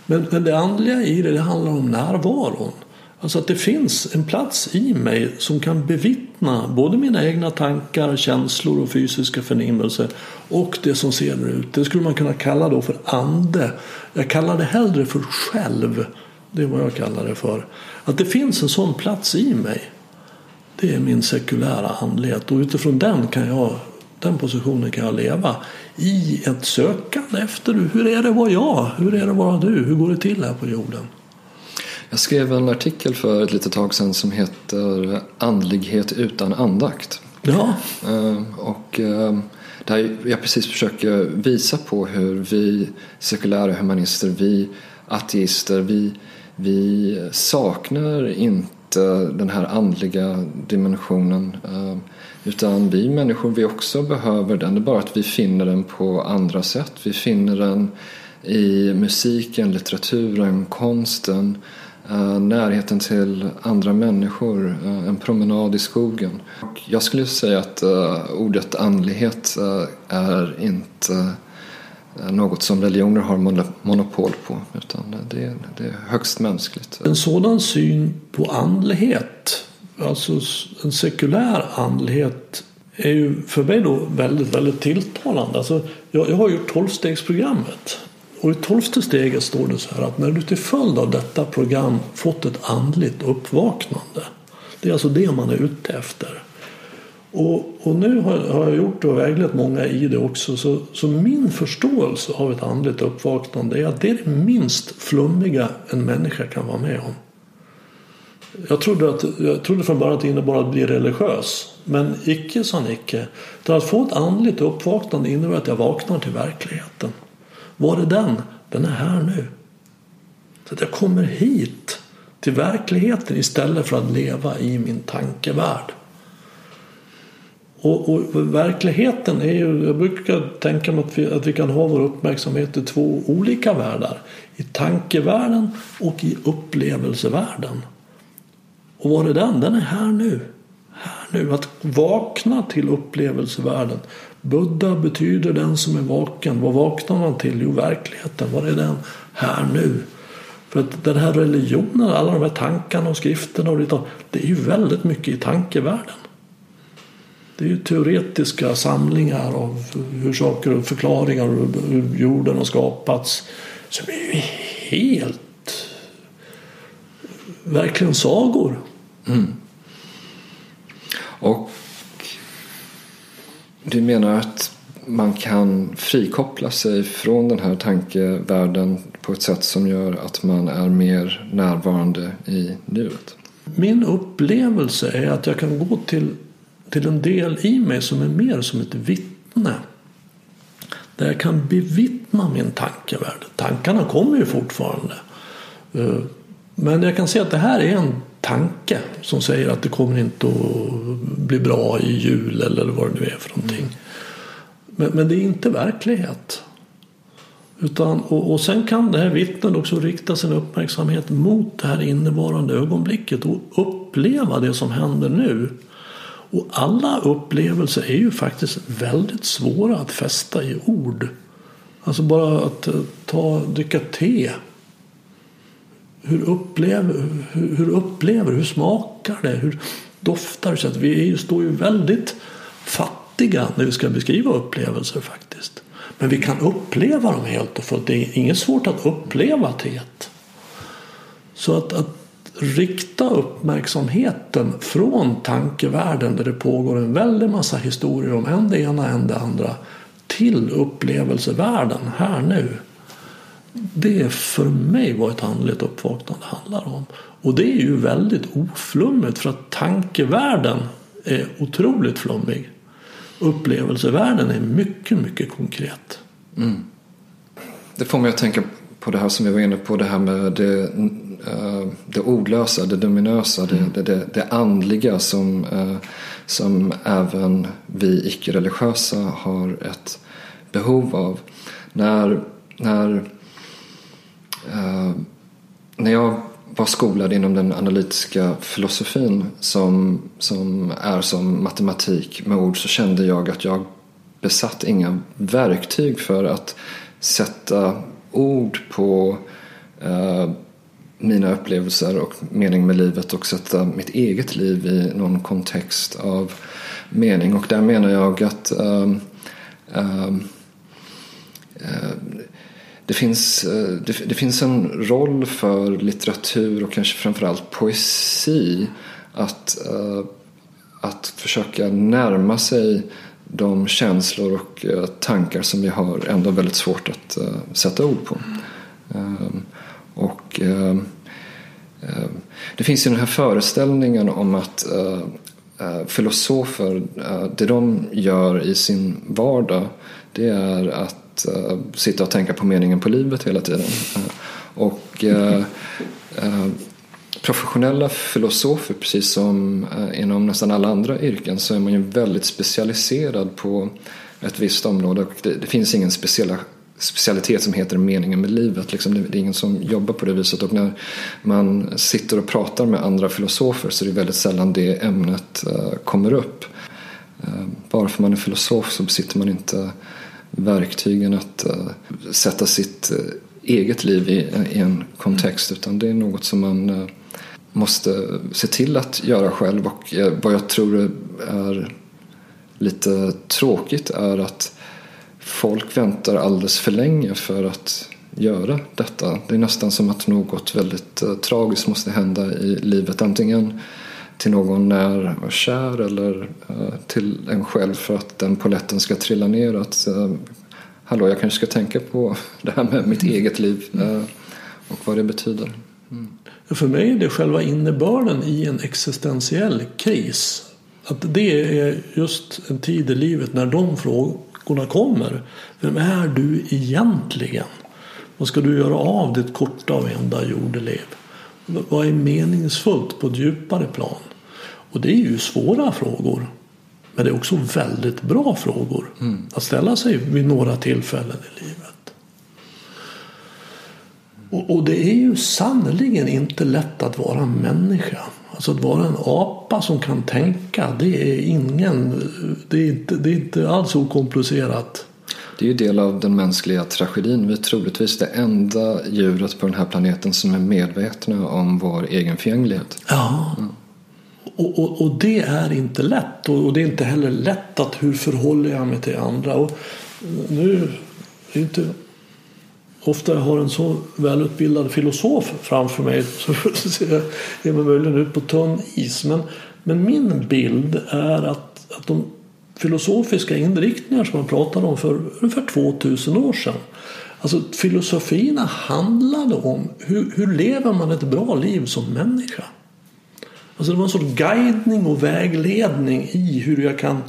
Men, men det andliga i det, det handlar om närvaron. Alltså att det finns en plats i mig som kan bevittna både mina egna tankar, känslor och fysiska förnimmelser och det som ser ut. Det skulle man kunna kalla då för ande. Jag kallar det hellre för själv. Det är vad jag kallar det för. Att det finns en sån plats i mig. Det är min sekulära andlighet och utifrån den kan jag den positionen kan jag leva i ett sökande efter hur är det att vara jag? Hur är det att vara du? Hur går det till här på jorden? Jag skrev en artikel för ett litet tag sedan som heter Andlighet utan andakt. Ja, Eh, Och eh, där jag precis försöker visa på hur vi sekulära humanister, vi ateister, vi, vi saknar inte den här andliga dimensionen. Eh, utan vi människor, vi också behöver den. Det är bara att vi finner den på andra sätt. Vi finner den i musiken, litteraturen, konsten, eh, närheten till andra människor, eh, en promenad i skogen. Jag skulle säga att ordet andlighet är inte Eh, något som religioner har monopol på utan det är, det är högst mänskligt. en sådan syn på andlighet, alltså en sekulär andlighet är ju för mig då väldigt, väldigt tilltalande. Alltså, jag, jag har gjort tolvstegsprogrammet. Och i tolfte steget står det så här att när du till följd av detta program fått ett andligt uppvaknande. Det är alltså det man är ute efter. Och, och nu har, har jag gjort och väglett många i det också. Så, så min förståelse av ett andligt uppvaknande är att det är det minst flummiga en människa kan vara med om. Jag trodde, att, jag trodde från början att det innebar att bli religiös. Men icke sa Nicke. Utan att få ett andligt uppvaknande innebär att jag vaknar till verkligheten. Var är den? Den är här nu. Så att jag kommer hit till verkligheten istället för att leva i min tankevärld. Och, och verkligheten är ju, jag brukar tänka mig att vi, att vi kan ha vår uppmärksamhet i två olika världar. I tankevärlden och i upplevelsevärlden. Och var är den? Den är här nu. Här nu. Att vakna till upplevelsevärlden. Buddha betyder den som är vaken. Vad vaknar man till? Jo, verkligheten. Var är den? Här nu. För att den här religionen, alla de här tankarna och skrifterna och det, det är ju väldigt mycket i tankevärlden. Det är ju teoretiska samlingar av hur saker och förklaringar och hur jorden har skapats som är helt verkligen sagor. Mm. Och du menar att man kan frikoppla sig från den här tankevärlden på ett sätt som gör att man är mer närvarande i nuet? Min upplevelse är att jag kan gå till, till en del i mig som är mer som ett vittne. Där jag kan bevittna min tankevärld. Tankarna kommer ju fortfarande. Eh, men jag kan se att det här är en tanke som säger att det kommer inte att bli bra i jul eller vad det nu är för någonting. Men, men det är inte verklighet. Utan, och, och sen kan det här vittnet också rikta sin uppmärksamhet mot det här innevarande ögonblicket och uppleva det som händer nu. Och alla upplevelser är ju faktiskt väldigt svåra att fästa i ord. Alltså bara att eh, ta, dricka te. Hur upplever, hur, hur upplever hur smakar det? Hur doftar det? Så att vi står ju väldigt fattiga när vi ska beskriva upplevelser faktiskt. Men vi kan uppleva dem helt och fullt. Det är inget svårt att uppleva teet. Så att, att rikta uppmärksamheten från tankevärlden där det pågår en väldig massa historier om en det ena, en det andra till upplevelsevärlden här nu. Det är för mig vad ett andligt uppvaknande handlar om. Och det är ju väldigt oflummigt för att tankevärlden är otroligt flummig upplevelsevärlden är mycket, mycket konkret. Mm. Det får mig att tänka på det här som vi var inne på, det här med det, det ordlösa, det dominösa, mm. det, det, det, andliga som, uh, som även vi icke-religiösa har ett behov av. När, när, uh, när jag var skolad inom den analytiska filosofin som, som är som matematik med ord så kände jag att jag besatt inga verktyg för att sätta ord på eh, mina upplevelser och mening med livet och sätta mitt eget liv i någon kontext av mening. Och där menar jag att um, um, uh, det finns, uh, det, det, finns en roll för litteratur och kanske framförallt poesi att, uh, att försöka närma sig de känslor och uh, tankar som vi har ändå väldigt svårt att uh, sätta ord på. Um, och eh, eh, det finns ju den här föreställningen om att eh, filosofer, det de gör i sin vardag det är att sitta och tänka på meningen på livet hela tiden. Och professionella filosofer, precis som inom nästan alla andra yrken, så är man ju väldigt specialiserad på ett visst område. Och det, det finns ingen speciella specialitet som heter meningen med livet. Liksom det är ingen som jobbar på det viset. Och när man sitter och pratar med andra filosofer så är det väldigt sällan det ämnet eh, kommer upp. Eh, bara för man är filosof så besitter man inte verktygen att eh, sätta sitt eget liv i, en kontext utan det är något som man måste se till att göra själv och vad jag tror är lite tråkigt är att folk väntar alldeles för länge för att göra detta. Det är nästan som att något väldigt tragiskt måste hända i livet. Antingen till någon när och kär eller uh, till en själv för att den poletten ska trilla ner. Att, uh, hallå, jag kanske ska tänka på det här med mitt mm. eget liv uh, och vad det betyder. Mm. För mig är det själva innebörden i en existentiell kris. Att det är just en tid i livet när de frågorna kommer. Vem är du egentligen? Vad ska du göra av ditt korta och enda jordeliv? Vad är meningsfullt på ett djupare plan? Och det är ju svåra frågor. Men det är också väldigt bra frågor mm. att ställa sig vid några tillfällen i livet. Och, och det är ju sannerligen inte lätt att vara människa. Alltså att vara en apa som kan tänka, det är ingen, det är inte, det är inte alls okomplicerat. Det är ju del av den mänskliga tragedin. Vi är troligtvis det enda djuret på den här planeten som är medvetna om vår egen förgänglighet. Ja. Mm. Och, och, och, det är inte lätt. Och, och, det är inte heller lätt att hur förhåller jag mig till andra. Och nu är inte ofta jag har en så välutbildad filosof framför mig så är man möjligen ut på tunn is. Men, men min bild är att, att de filosofiska inriktningar som man pratade om för ungefär 2000 år sedan. Alltså filosofierna handlade om hur, hur lever man ett bra liv som människa. Alltså det var en sorts guidning och vägledning i hur jag kan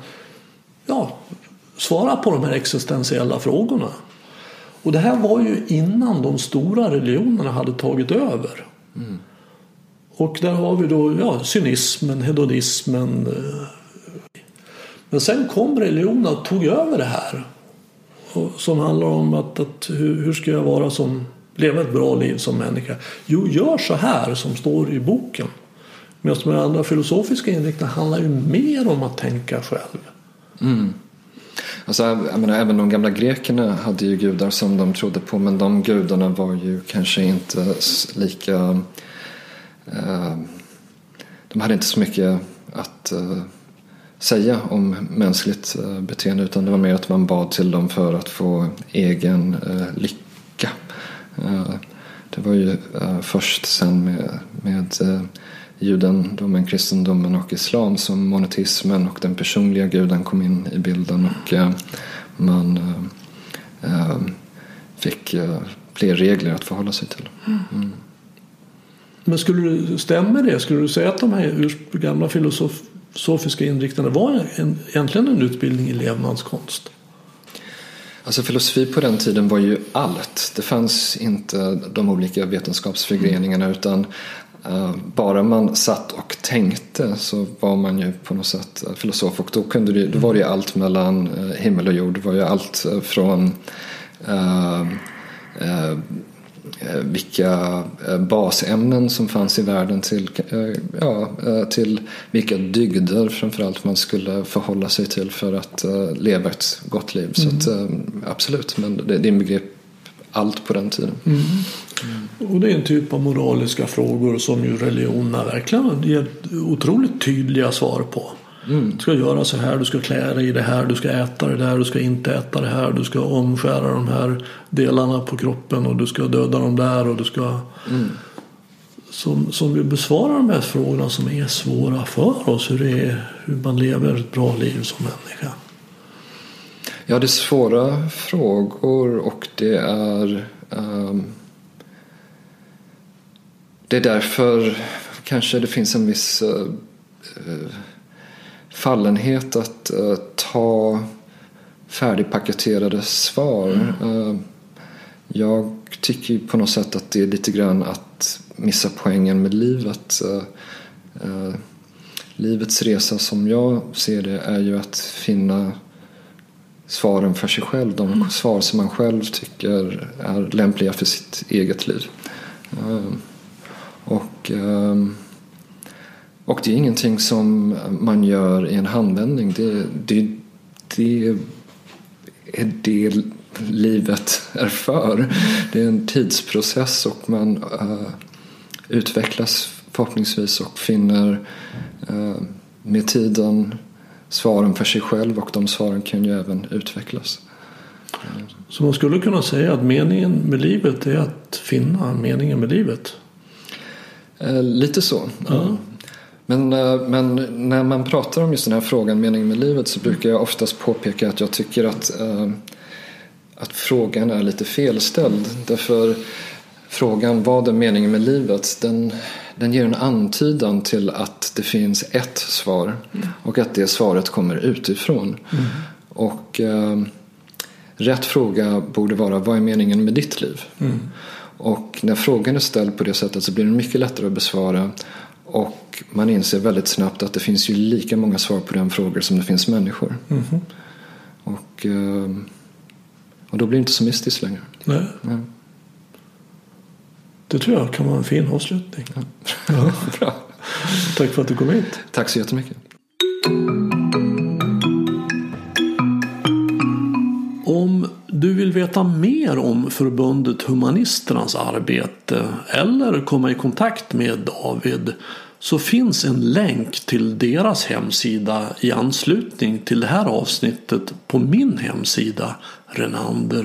ja, svara på de här existentiella frågorna. Och det här var ju innan de stora religionerna hade tagit över. Mm. Och där har vi då ja, cynismen, hedonismen. Eh. Men sen kom religionerna och tog över det här. Som handlar om att, att hur, hur ska jag vara som, leva ett bra liv som människa? Jo, gör så här som står i boken. Medan de andra filosofiska inriktningarna handlar ju mer om att tänka själv. Mm. Alltså, jag menar, även de gamla grekerna hade ju gudar som de trodde på men de gudarna var ju kanske inte lika... Eh, de hade inte så mycket att eh, säga om mänskligt eh, beteende utan det var mer att man bad till dem för att få egen eh, lycka. Eh, det var ju eh, först sen med, med eh, judendomen, kristendomen och islam som monoteismen och den personliga guden kom in i bilden och eh, man eh, eh, fick fler regler att förhålla sig till. Mm. Men skulle det stämma det? Skulle du säga att de här gamla filosofiska inriktningarna var en, egentligen en utbildning i levnadskonst? Alltså filosofi på den tiden var ju allt. Det fanns inte de olika vetenskapsförgreningarna utan bara man satt och tänkte så var man ju på något sätt eh, filosof och då, kunde det, då var det ju allt mellan eh, himmel och jord. Det var ju allt från uh, uh, vilka basämnen som fanns i världen till, ja, till vilka dygder framförallt man skulle förhålla sig till för att leva ett gott liv. Mm. Så att, absolut, men det, det inbegrep allt på den tiden. Mm. Mm. Och det är en typ av moraliska frågor som ju religionerna verkligen ger otroligt tydliga svar på. Mm. Du ska göra så här, du ska klä dig i det här, du ska äta det där, du ska inte äta det här, du ska omskära de här delarna på kroppen och du ska döda dem där och du ska mm. som, som besvarar de här frågorna som är svåra för oss. Hur, det är, hur man lever ett bra liv som människa. Ja, det är svåra frågor och det är um, Det är därför kanske det finns en viss uh, fallenhet att uh, ta färdigpaketerade svar. Mm. Uh, jag tycker på något sätt att det är lite grann att missa poängen med livet. Livets resa som jag ser det är ju att finna svaren för sig själv. De mm. svar som man själv tycker är lämpliga för sitt eget liv. Ehm, och, ehm, och det är ingenting som man gör i en handvändning. Det, det, det är det livet är för. Det är en tidsprocess och man uh, utvecklas förhoppningsvis och finner uh, med tiden svaren för sig själv och de svaren kan ju även utvecklas. Så man skulle kunna säga att meningen med livet är att finna meningen med livet? Eh, lite så. Ja. Men, eh, men när man pratar om just den här frågan, meningen med livet, så brukar jag oftast påpeka att jag tycker att, eh, att frågan är lite felställd. Därför frågan vad är meningen med livet, den, den ger en antydan till att det finns ett svar mm. och att det svaret kommer utifrån. Mm. Och eh, rätt fråga borde vara vad är meningen med ditt liv? Mm. Och när frågan är ställd på det sättet så blir den mycket lättare att besvara och man inser väldigt snabbt att det finns ju lika många svar på den frågan som det finns människor. Mm. Och, eh, och då blir det inte så mystiskt längre. Nej. Nej. Det tror jag kan vara en fin avslutning. Ja. Ja. Bra. Tack för att du kom hit. Tack så jättemycket. Om veta mer om förbundet Humanisternas arbete eller komma i kontakt med David så finns en länk till deras hemsida i anslutning till det här avsnittet på min hemsida renander.nu.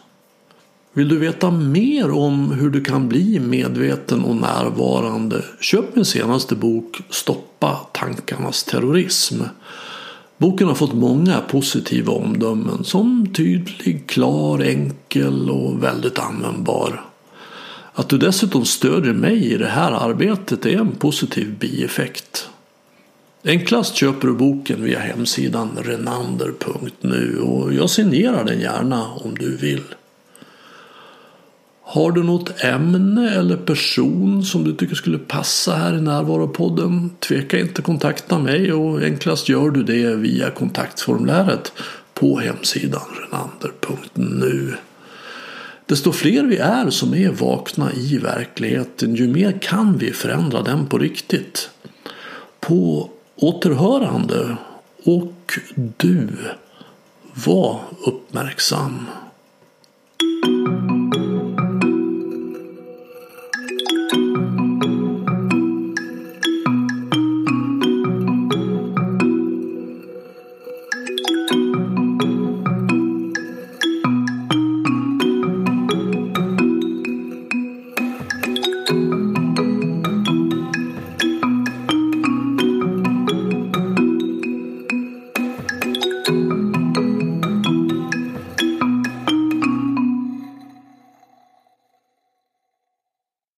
Vill du veta mer om hur du kan bli medveten och närvarande? Köp min senaste bok Stoppa tankarnas terrorism. Boken har fått många positiva omdömen som tydlig, klar, enkel och väldigt användbar. Att du dessutom stödjer mig i det här arbetet är en positiv bieffekt. Enklast köper du boken via hemsidan renander.nu och jag signerar den gärna om du vill. Har du något ämne eller person som du tycker skulle passa här i Närvaropodden? Tveka inte kontakta mig och enklast gör du det via kontaktformuläret på hemsidan renander.nu. Desto fler vi är som är vakna i verkligheten, ju mer kan vi förändra den på riktigt. På återhörande och du, var uppmärksam.